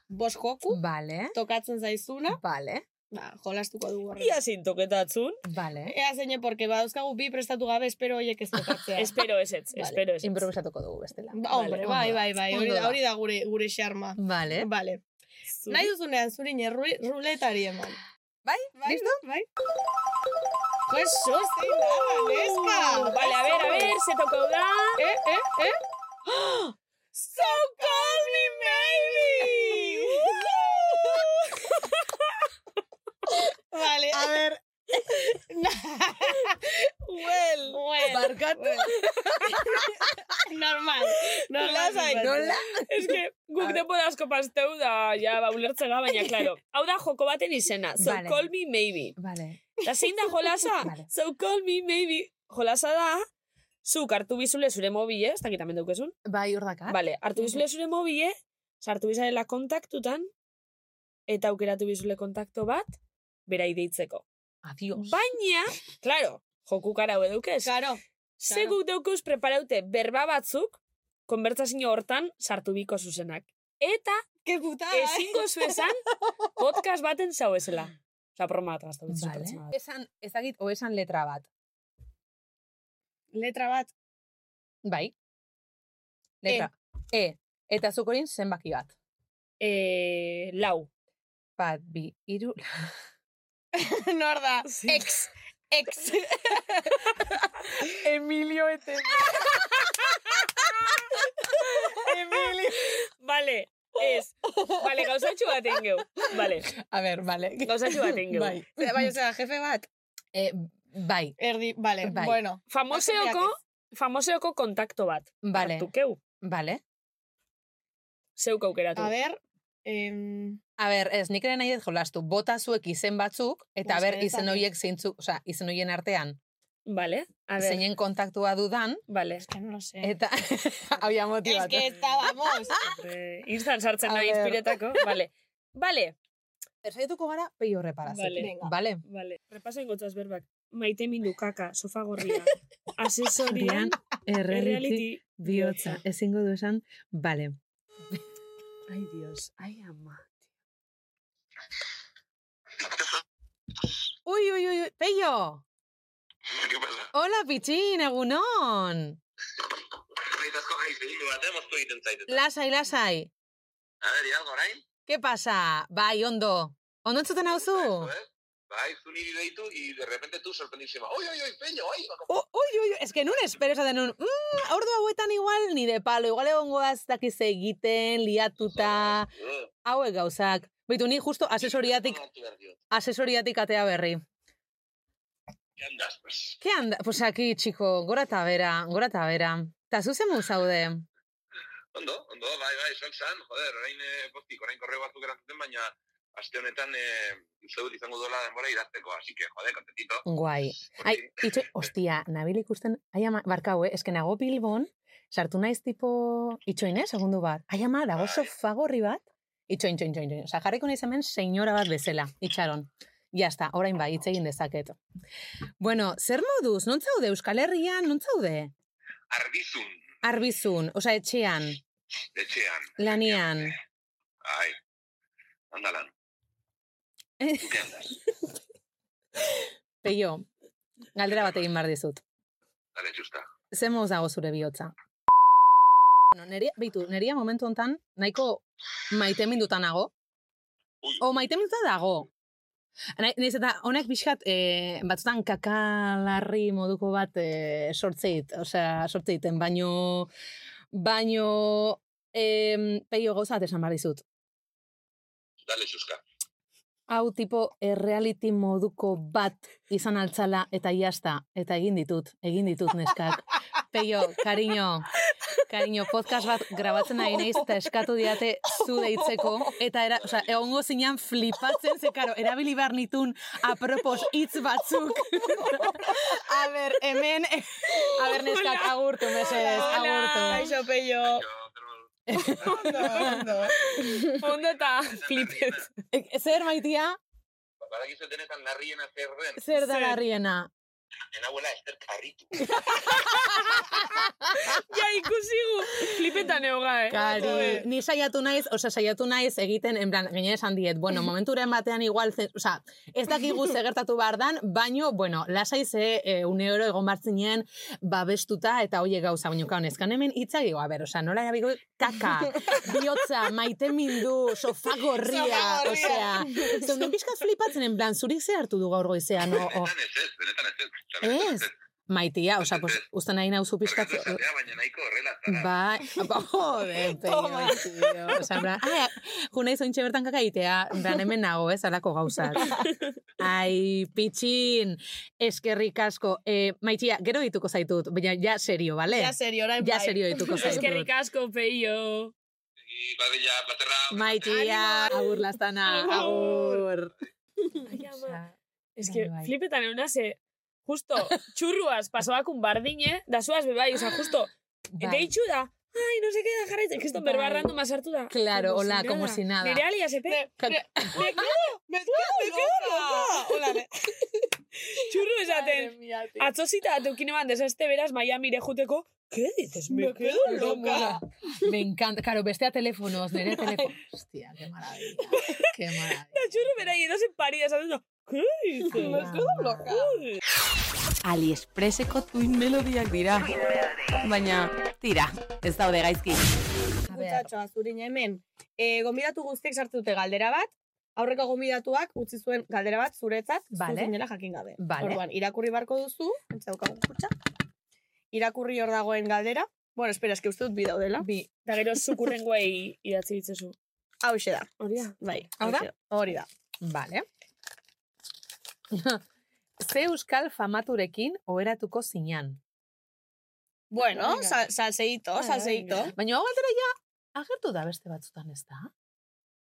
bost joku, Vale. tokatzen zaizuna. Vale. Ba, jolastuko dugu. Ia zin toketatzun. Vale. Ea zeine, porque badauzkagu bi prestatu gabe, espero hoiek ez tokatzea. Espero ez ez, espero ez. Improvisatuko dugu bestela. Ba, hombre, bai, bai, bai, hori da, hori da gure, gure xarma. Vale. Vale. Nahi duzunean zurin erru- ruletari eman. Bai, bai, listo? bai. Pues sozi nada, neska. Vale, a ver, a ver, se tocó da. Eh, eh, eh. So call me maybe. vale. A ver, well, well. Barkatu. Normal. Normal. Zuzatzen. nola? Es que guk denbora asko pasteu da, ja, ba, ulertzega, baina, claro. Hau da joko baten izena, so Vale. call me maybe. Vale. Da zein da jolasa? Vale. So call me maybe. Jolasa da, zuk hartu bizule zure mobile, ez dakit hemen daukezun. Bai, hor dakat. Vale, hartu bizule zure mobile, sartu bizarela kontaktutan, eta aukeratu bizule kontakto bat, berai deitzeko. Adios. Baina, claro, joku karau edukez. Claro. Guk daukuz preparaute berba batzuk, konbertsazio hortan sartu biko zuzenak. Eta, Ke putada, eh? ezingo zu esan, podcast baten zau broma bat gazta dut Vale. pertsona bat. Esan, ezagit, o esan letra bat. Letra bat. Bai. Letra. E. Eta zukorin zenbaki bat. E, lau. Bat, bi, iru... Nor da. Ex. Ex. Emilio ete. Emilio. Vale, ez. Vale, gauzatxu bat ingeu. Vale, A ver, vale. gauzatxu bat ingeu. Bai. Bai, osea, jefe bat. Eh, bai, Erdi, vale, Bai. bueno. Famoseoko, famoseoko kontakto bat. Vale. Hartukeu. vale. Zeuk aukeratu. A ver, em, A ber, ez, nik ere nahi dut jolastu. Bota zuek izen batzuk, eta Pues ber, izen horiek zeintzuk, osea, izen horien artean, Vale, a ver. zeinen kontaktua dudan, Vale. es que no lo sé. eta hau ja Es que estábamos. Instan sartzen nahi inspiretako. Vale. Vale, Ersaituko gara, peio reparazio. Vale. Venga. Vale. vale. Repaso ingotzaz berbak. Maite mindu kaka, sofa gorria. Asesorian, reality, bihotza. Ezingo du esan, vale. Ai, Dios, ai, ama. Ui, ui, ui, peio! ¿Qué pasa? Hola, pitxin, egunon! Lasai, lasai. A ver, ya, orain? ¿Qué pasa? Bai, ondo. Ondo entzuten hauzu? Eh? Bai, zu niri deitu, y de repente tú sorprendísima. Oi, oi, oi, peño, oi! Oh, ui, ui, es que nun espero esaten nun, mm, ordu hauetan igual, ni de palo, igual egongo dakiz egiten, liatuta, hauek gauzak. Beitu, ni justo asesoriatik, asesoriatik atea berri. ¿Qué andas, pues? ¿Qué anda? Pues aquí, chico, gora eta bera, gora eta bera. Ta zuzemu zaude. Ondo, ondo, bai, bai, esan zan, joder, orain eh, postik, orain korreo batzuk erantzuten, baina aste honetan eh, dut izango duela denbora idazteko, así que, joder, kontentito. Guai. Ai, itxo, ostia, nabil ikusten, ai ama, barkau, eh? eske nago Bilbon, sartu naiz tipo, itxoin, eh, segundu bat. Ai ama, dago Bai. sofa gorri bat, itxoin, itxoin, itxoin, itxoin. Osa, jarriko naiz hemen senyora bat bezala, itxaron. Ja está, orain bai, hitz egin dezaket. Bueno, zer moduz, non zaude, Euskal Herrian, non zaude? Arbizun, Arbizun, osa, etxean, etxean. lanian. Ai, andalan. Peio, galdera bat egin behar dizut. Dale, txusta. Zer moz dago zure bihotza? Bueno, neria, beitu, neria momentu hontan nahiko maite minduta nago. O maite minduta dago. Naiz eta honek pixkat e, batzutan kakalarri moduko bat e, sortzeit, osea, sortzeiten, baino, baino, e, peio gauza esan behar dizut. Dale, txuska. Hau tipo reality moduko bat izan altzala eta jazta, eta egin ditut, egin ditut neskak. Peio, cariño, Cariño, podcast bat grabatzen ari naiz eta eskatu diate zu deitzeko. Eta era, o sea, egongo zinean flipatzen, ze karo, erabili behar nitun apropos hitz batzuk. a ber, hemen, a ber, neskak, agurtu, mesedez, agurtu. Kaixo, peio. Ondo, ondo. Ondo eta flipet. Zer, maitia? Badakizu denetan larriena zer den. Zer da larriena? Enabuela Ester Karritu. ja, ikusigu. Flipetan eoga, eh? Kari, ni saiatu naiz, osea, saiatu naiz egiten, en plan, gaine esan diet, bueno, momenturen batean igual, zen, osea, ez dakigu ze gertatu behar dan, baino, bueno, lasai ze e, une oro egon bartzinen babestuta eta hoiek gauza, baino, kaun, ezkan hemen itzagigo, a ber, osea, nola erabiko kaka, bihotza, maite mindu, sofá gorria, osea, zeunden pixkat flipatzen, en plan, zurik ze hartu du gaur goizean, o, Benetan ez ez, benetan ez ez. Ez, maitia, osea, pues, uste nahi nauzu pixkat, Barkatu esatea, baina nahiko horrela. Bai, ba, joder, peio, tío. Osa, en plan, ah, juna izointxe bertan kaka itea, en plan, hemen nago, ez, alako gauzat. Ai, pitxin, eskerrik asko. Eh, maitia, gero dituko zaitut, baina ja serio, bale? Ja serio, orain Ja bai. serio dituko zaitut. Eskerrik asko, peio. Badilla, placerra. Maitia, agur lastana, agur. Ai, ama. Es que flipetan euna ze, justo, txurruaz pasoakun bardine, da zuaz bebai, oza, justo, Bai. deitxu da, ai, no se queda jarraitzen, kriston Bai. berbarrando masartu da. Claro, hola, como si nada. Nire alia sepe. Me quedo, me quedo loca. Hola, ne. Txurru esaten. Atzosita ateukine ban deseste beraz Miamire juteko, ¿qué dices? Me quedo loca. Me encanta. Claro, bestea telefonos, nire telefono. Hostia, qué maravilla. Qué maravilla. Da txurru bera edo zen pari esaten, ¿qué dices? Me quedo loca. AliExpresseko tuin melodiak dira. Baina, tira, ez daude gaizki. Muchachos, azurin hemen. E, gonbidatu guztiek sartu dute galdera bat, aurreko gonbidatuak utzi zuen galdera bat zuretzat, Vale. zu zinela jakin gabe. Vale. Orduan, irakurri barko duzu, entzau kutxa. Irakurri hor dagoen galdera. Bueno, espera, eske uste dut bi daudela. Bi. Da gero zukurrengoei idatzi ditzezu. Hau da. Hori da. Bai. Hau da? Hori da. Vale. Ze euskal famaturekin oheratuko zinan. Bueno, salseito, salseito. Baina hau galdera ja, agertu da beste batzutan ez da?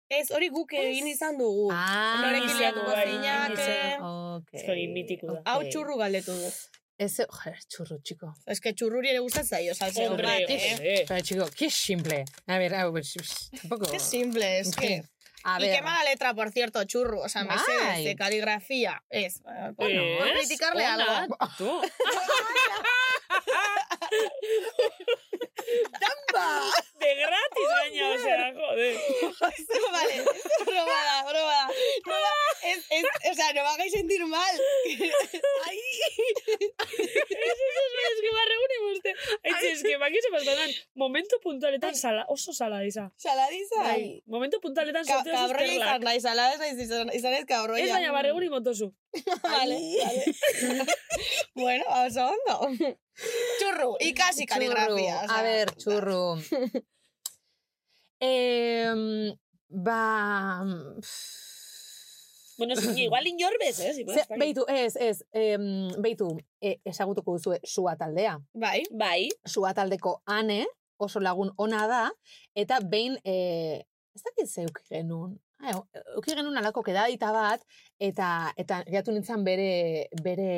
Ez, hori guk egin izan dugu. Ah, Norekin liatuko bai, zinake. Ok. Ez hori mitiko da. Hau txurru galdetu du. Ez, joder, txurru, txiko. Ez que txurruri ere gustatzen zaio, salseo Hombre, bat, eh? hombre. Pero, chico, qué simple. A ver, ver, tampoco... Qué simple, es que... A y ver, qué mala letra, por cierto, churro. O sea, me sé de caligrafía. Es. eh, Bueno, ¿Es? criticarle algo. Tú. De gratis gaina, o sea, joder. vale, probada, probada. No, va- es, es, o sea, no me hagáis sentir mal. Ay. Ez, ez, ez, ez, que barregun imuzte. Aitzi, ez, que baki sepastonan, momentu puntualetan sala, oso sala iza. Saladiza. Bai, momentu puntualetan Ka sorteo Cabroi izan zuzterlak. nahi, salada ez naiz izan, izan ez cabroi. Ez baina barregun imotozu. Vale, vale. bueno, vamos a ondo. Churru, ikasi kaligrafia. o sea, A ver, churru. eh, ba... Bueno, es, igual inorbez, eh? Si Ze, beitu, ez, ez, em, beitu, e, ezagutuko duzu sua taldea. Bai. Bai. Sua taldeko ane, oso lagun ona da, eta behin, e, ez dakit ze euki genuen, Ah, euki genuen alako kedadita bat, eta eta gehiatu nintzen bere, bere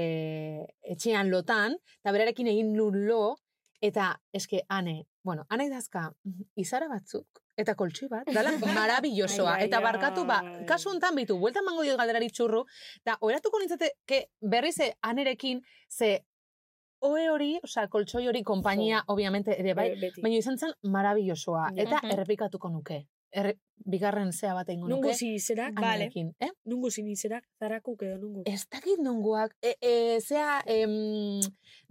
etxean lotan, eta berarekin egin nun lo, eta eske ane, bueno, ane idazka, izara batzuk, eta koltxoi bat, dala marabillosoa. Ai, eta barkatu, ba, kasu hontan bitu, bueltan mango diot galderari txurru, eta oratuko nintzateke berriz ze anerekin, ze oe hori, osea, koltsoi hori, konpainia, obviamente, ere bai, baina izan zen marabillosoa, eta errepikatuko nuke. Erre, bigarren zea bat egingo Nungu zinizerak, Anerekin, eh? nungu zinizerak, zarakuk edo nungu. Ez dakit nongoak, e, e, zea, em,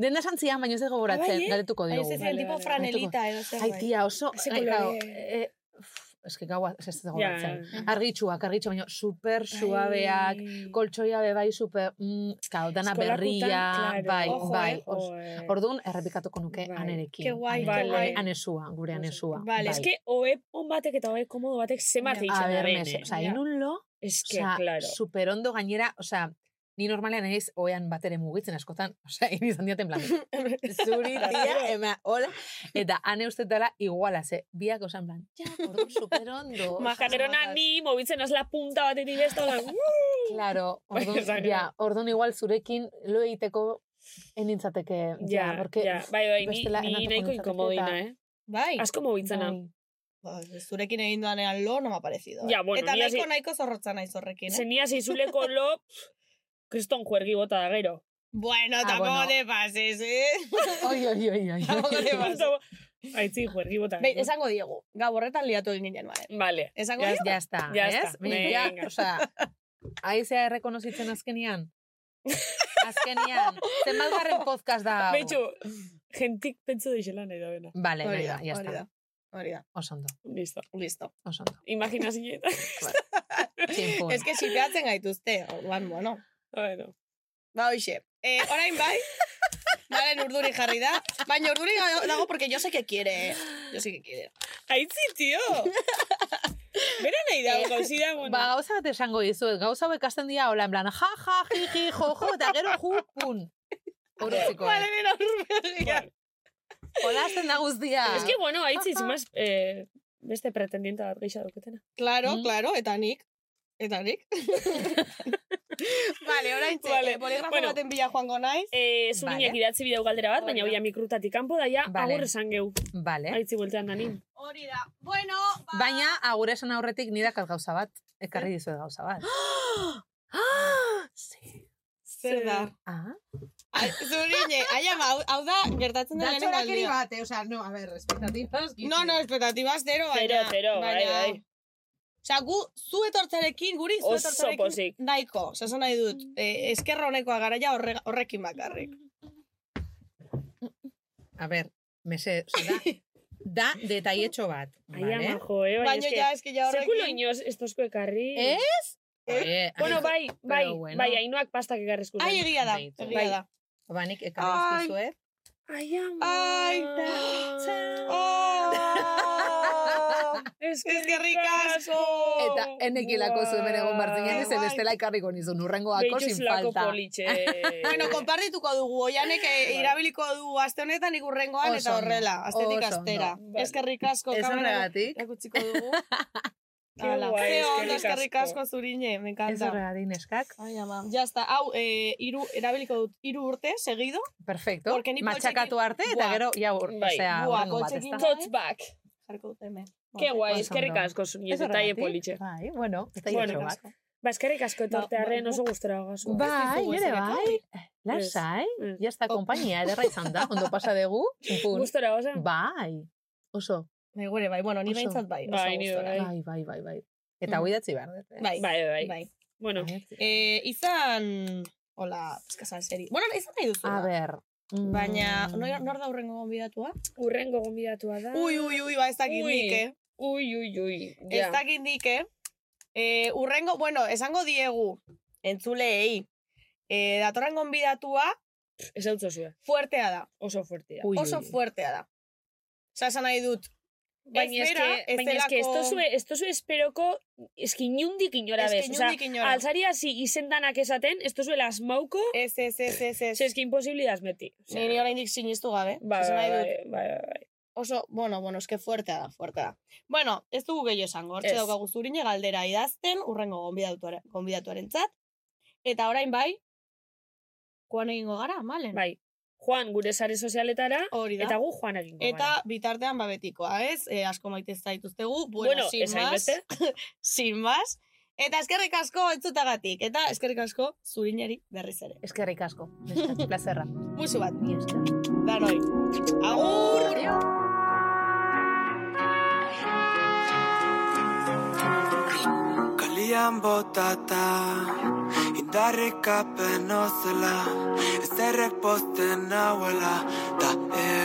denda santzian, baina ez dago goratzen, bai, eh? galdetuko Ai, diogu. ez zen tipo franelita edo zer. Ai, tia, oso, ai, kolore. e, que gaua, ez dago Ja, goratzen. ja. Argitxuak, argitxuak, baina super suabeak, koltsoia be bai super, mm, kau, dana berria, claro. bai, Ojo, bai. eh, Joe. Orduan, errepikatuko nuke Bai. anerekin. Ke guai, ke guai. Anesua, gure anesua. Vale, bai. que oe on batek eta oe komodo batek zemat Ja. eitzen A da ber, bene. mese, oza, Ja. inun lo, Es que, Osea, claro. super ondo gainera, osea, ni normalean naiz oean batere mugitzen askotan, osea, egin izan diaten plan, zuri, tia, ema, hola, eta ane uste dela iguala, ze, biak osan plan, ja, ordu superondo. Majanerona ni, mobitzen az la punta batetik besta, Claro, orduan, ja, orduan igual zurekin lo egiteko enintzateke, ja, Ja, porque ja, bai, bai, ni, bestela ni nahiko inkomodina, eta- eh? Bai. Asko mobitzena. Bai. Ba, zurekin egin doanean lo, no me ha parecido. eh. Ja, bueno, Eta ni nahiko nahiko zorrotza naiz horrekin, eh? Zenia zeizuleko lo, kriston juergi bota da gero. Bueno, Ah, tampoco bueno. te pases, eh? Oi, oi, oi, oi. Tampoco te pases. Aitzi, juergi bota. Behin, esango diegu. Gau horretan liatu egin ginen, bale. Vale. Esango Ya, diegu? ya está, Ya ¿ez? está, ja, venga. osea, aizea errekonozitzen azkenian. Azkenian, zenbat garren podcast da hau? Betxu, gentik pentsu deixela nahi da bena. Vale, Hori nahi da, ya está. Hori da. Osondo, Listo. Listo. osondo. Imaginazio. Tximpun. Ez que sipeatzen gaituzte, orduan, bueno. Bueno. Ba, hoxe. Eh, orain bai, Valen, urduri jarri da. Baina urduri dago porque yo sé que quiere. eh. Yo sé que quiere. Aitzi, tio! Bera nahi dago, gauzi da, bueno. Ba, gauza bat esango dizuet, gauza hau ikasten dira, hola, en plan, ja, ja, ji, ji, jo, jo, eta gero ju, pun. Horretziko. Vale, nena, urbegia. Hola, azten da guztia. Es que, bueno, aitzi, zimaz, eh, beste pretendienta bat geixa dauketena. Claro, Mm. claro, eta nik. Eta nik. vale, orain txe, Vale, eh, boligrafo bueno. baten bila joango naiz. Eh, zurinek Vale. idatzi bideu galdera bat, baina oia mikrutatik kanpo daia, Vale. agur esan geu. Vale. Aitzi bueltean danin. Hori da. Bueno, ba... Baina, agure esan aurretik nidakat gauza bat. Ekarri dizuet gauza bat. sí. Zer da? Ah. Zurine, ai ama, hau, da, gertatzen da lehenengo aldia. bat, eh? Osea, no, a ver, expectativas. No, no, expectativas zero, baina... Zero, zero, bai, bai. Osea, gu, zu etortzarekin, guri zu etortzarekin, nahiko, osea, esan nahi dut, eh, eskerra honekoa gara ja horre, horrekin bakarrik. A ver, mese, da, da detaietxo bat. Ai, vale? ama, jo, eh, bai, Baina ja, eski ja Sekulo horrekin... inoz estozko ekarri. Ez? Eh, Bueno, bai, bai, bueno. bai, hainoak pastak ekarrizku Ai, egia da, egia Bai. da. Ba, nik ekarri Ai. dizkizuet. Ai, ama. Ai, Oh! Eskerrik asko. Eta enekilako zuen bere egon bartzinen, ez Bai. bestela ekarriko nizun urrengoako sin falta. politxe. Bueno, konpartituko dugu, oianek eh, irabiliko du aste honetan ikurrengoan eta horrela, astetik astera. ondo. Eskerrik asko, Ez kamera erakutsiko dugu. Qué Hala, guai, ze ondo, eskerrik asko. zurine, me Ez encanta. horregatik neskak. Ai, ama. Ya está, hau, eh, iru, erabiliko dut iru urte, seguido. Perfecto. Porque ni Matxakatu poltsekin- arte eta gero, ja, ur, Bai. osea, urrengo bat, poltsekin ezta? Tots back. Jarko dut hemen. Ke guai, eskerrik asko zuen Ez horregatik? politxe. Bai, bueno, eta Bueno, bueno, bat. Ba, eskerrik asko etortearren ba, oso gustora gazu. Bai, nire bai. Lasai, Ez. ya está kompainia ederra izan da, ondo pasa dugu. Gustora gazu. Bai, oso. Bai, gure, bai, bueno, ni Oso. behintzat bai, oso Bai, ni gustora. bai. Bai, bai, bai. Eta Mm. hau idatzi behar dut. eh? Bai, Bai, bai. bai. Bueno, Eh, izan, hola, eskazan seri. Bueno, izan nahi duzu. A ber. mm, Baina, nor, nor da hurrengo gonbidatua? urrengo gonbidatua da. Ui, ui, ui, ba, ez dakit nik, eh? Ui, ui, ui. Ez Ja. dakit nik, eh? Eh, urrengo, bueno, esango diegu, entzuleei, eh, datorren gonbidatua Ez hau zozue. fuertea da. Oso fuertea. Ui, Oso ui. fuertea da. Osa, esan nahi dut, Baina ez eske, ez baina eske, esto zue, esto zue esperoko, eski inundik inora Ez que bez. Osea, inundik inora. altzari hasi izendanak esaten, esto zue asmauko, ez, ez, ez, ez, ez. ze eski imposibilidad meti. Osea, Ni ni oraindik sinistu gabe. Bai, esan bai, nahi bai, dut. Oso, bueno, bueno, eske fuertea da, fuertea da. Bueno, ez dugu gehiago esango, hortxe daukagu zurine galdera idazten, urrengo gonbidatuaren, gonbidatuaren Eta orain bai, koan egingo gara, malen? Bai. Juan gure sare sozialetara, Hori da. eta gu Juan egingo Eta gara. bitartean babetikoa, ez? E, asko maite zaituztegu. Bueno, Bueno, sin más. sin más. Eta eskerrik asko entzutagatik. Eta eskerrik asko zurineri berriz ere. Eskerrik asko, plazerra. Musu bat, Mi esker. danoi. Agur! Kalian botata Indarrik apen ozela Ezerrek posten nauela Ta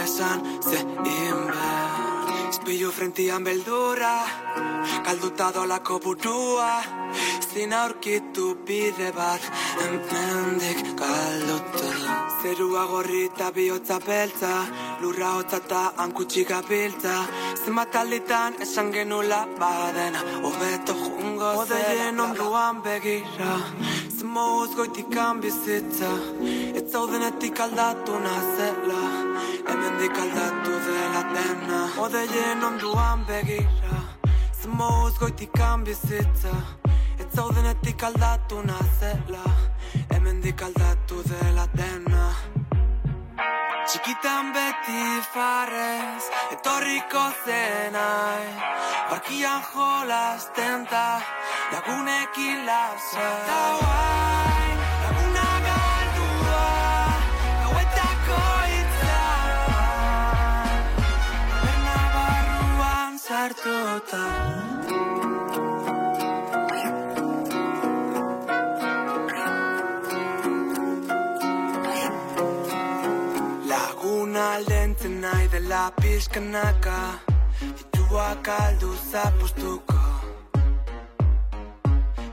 esan ze inber Izpilu frentian beldura Kalduta dolako burua Zin aurkitu bide bat Hemendik kalduta Zerua gorri eta bihotza beltza Lurra hotza eta hankutsi gabiltza. Zenbat alditan esan genula badena Hobeto zela Odeien onduan begira. Zemoz goitikan bizitza Ez zaudenetik aldatu nazela Hemendik aldatu dela dena Odeien onduan begira. Zemoz goitikan bizitza Ez zaudenetik aldatu nazela Hemendik aldatu dela dena Txikitan beti farrez, etorriko zenai. Barkian jolazten ta, lagunekin lasa Ta guai, nahi dela pixkanaka Dituak aldu zapustuko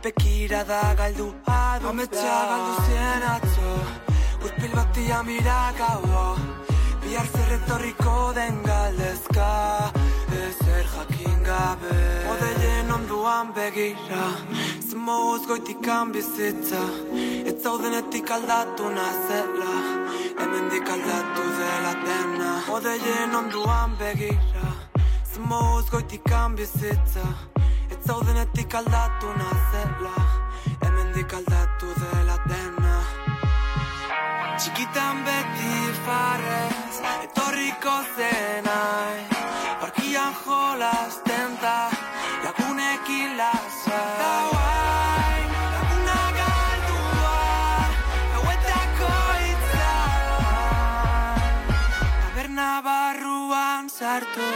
Bekira da galdu adu Ametsa galdu zien atzo. Urpil batia mira gauo Bihar zer etorriko den galdezka Ezer jakin gabe. Odeien onduan begira Zemoz goitikan bizitza. Ez zaudenetik aldatu nazela Hemendik aldatu dela dena. Odeien onduan begira Zemoz goitikan bizitza. Ez zaudenetik aldatu nazela Hemendik aldatu dela dena. Txikitan beti farrez Etorriko zenai. Parkian jolazten ta Lagunekin lasa Da guai, laguna galdua Gauetako itza Taberna barruan sartu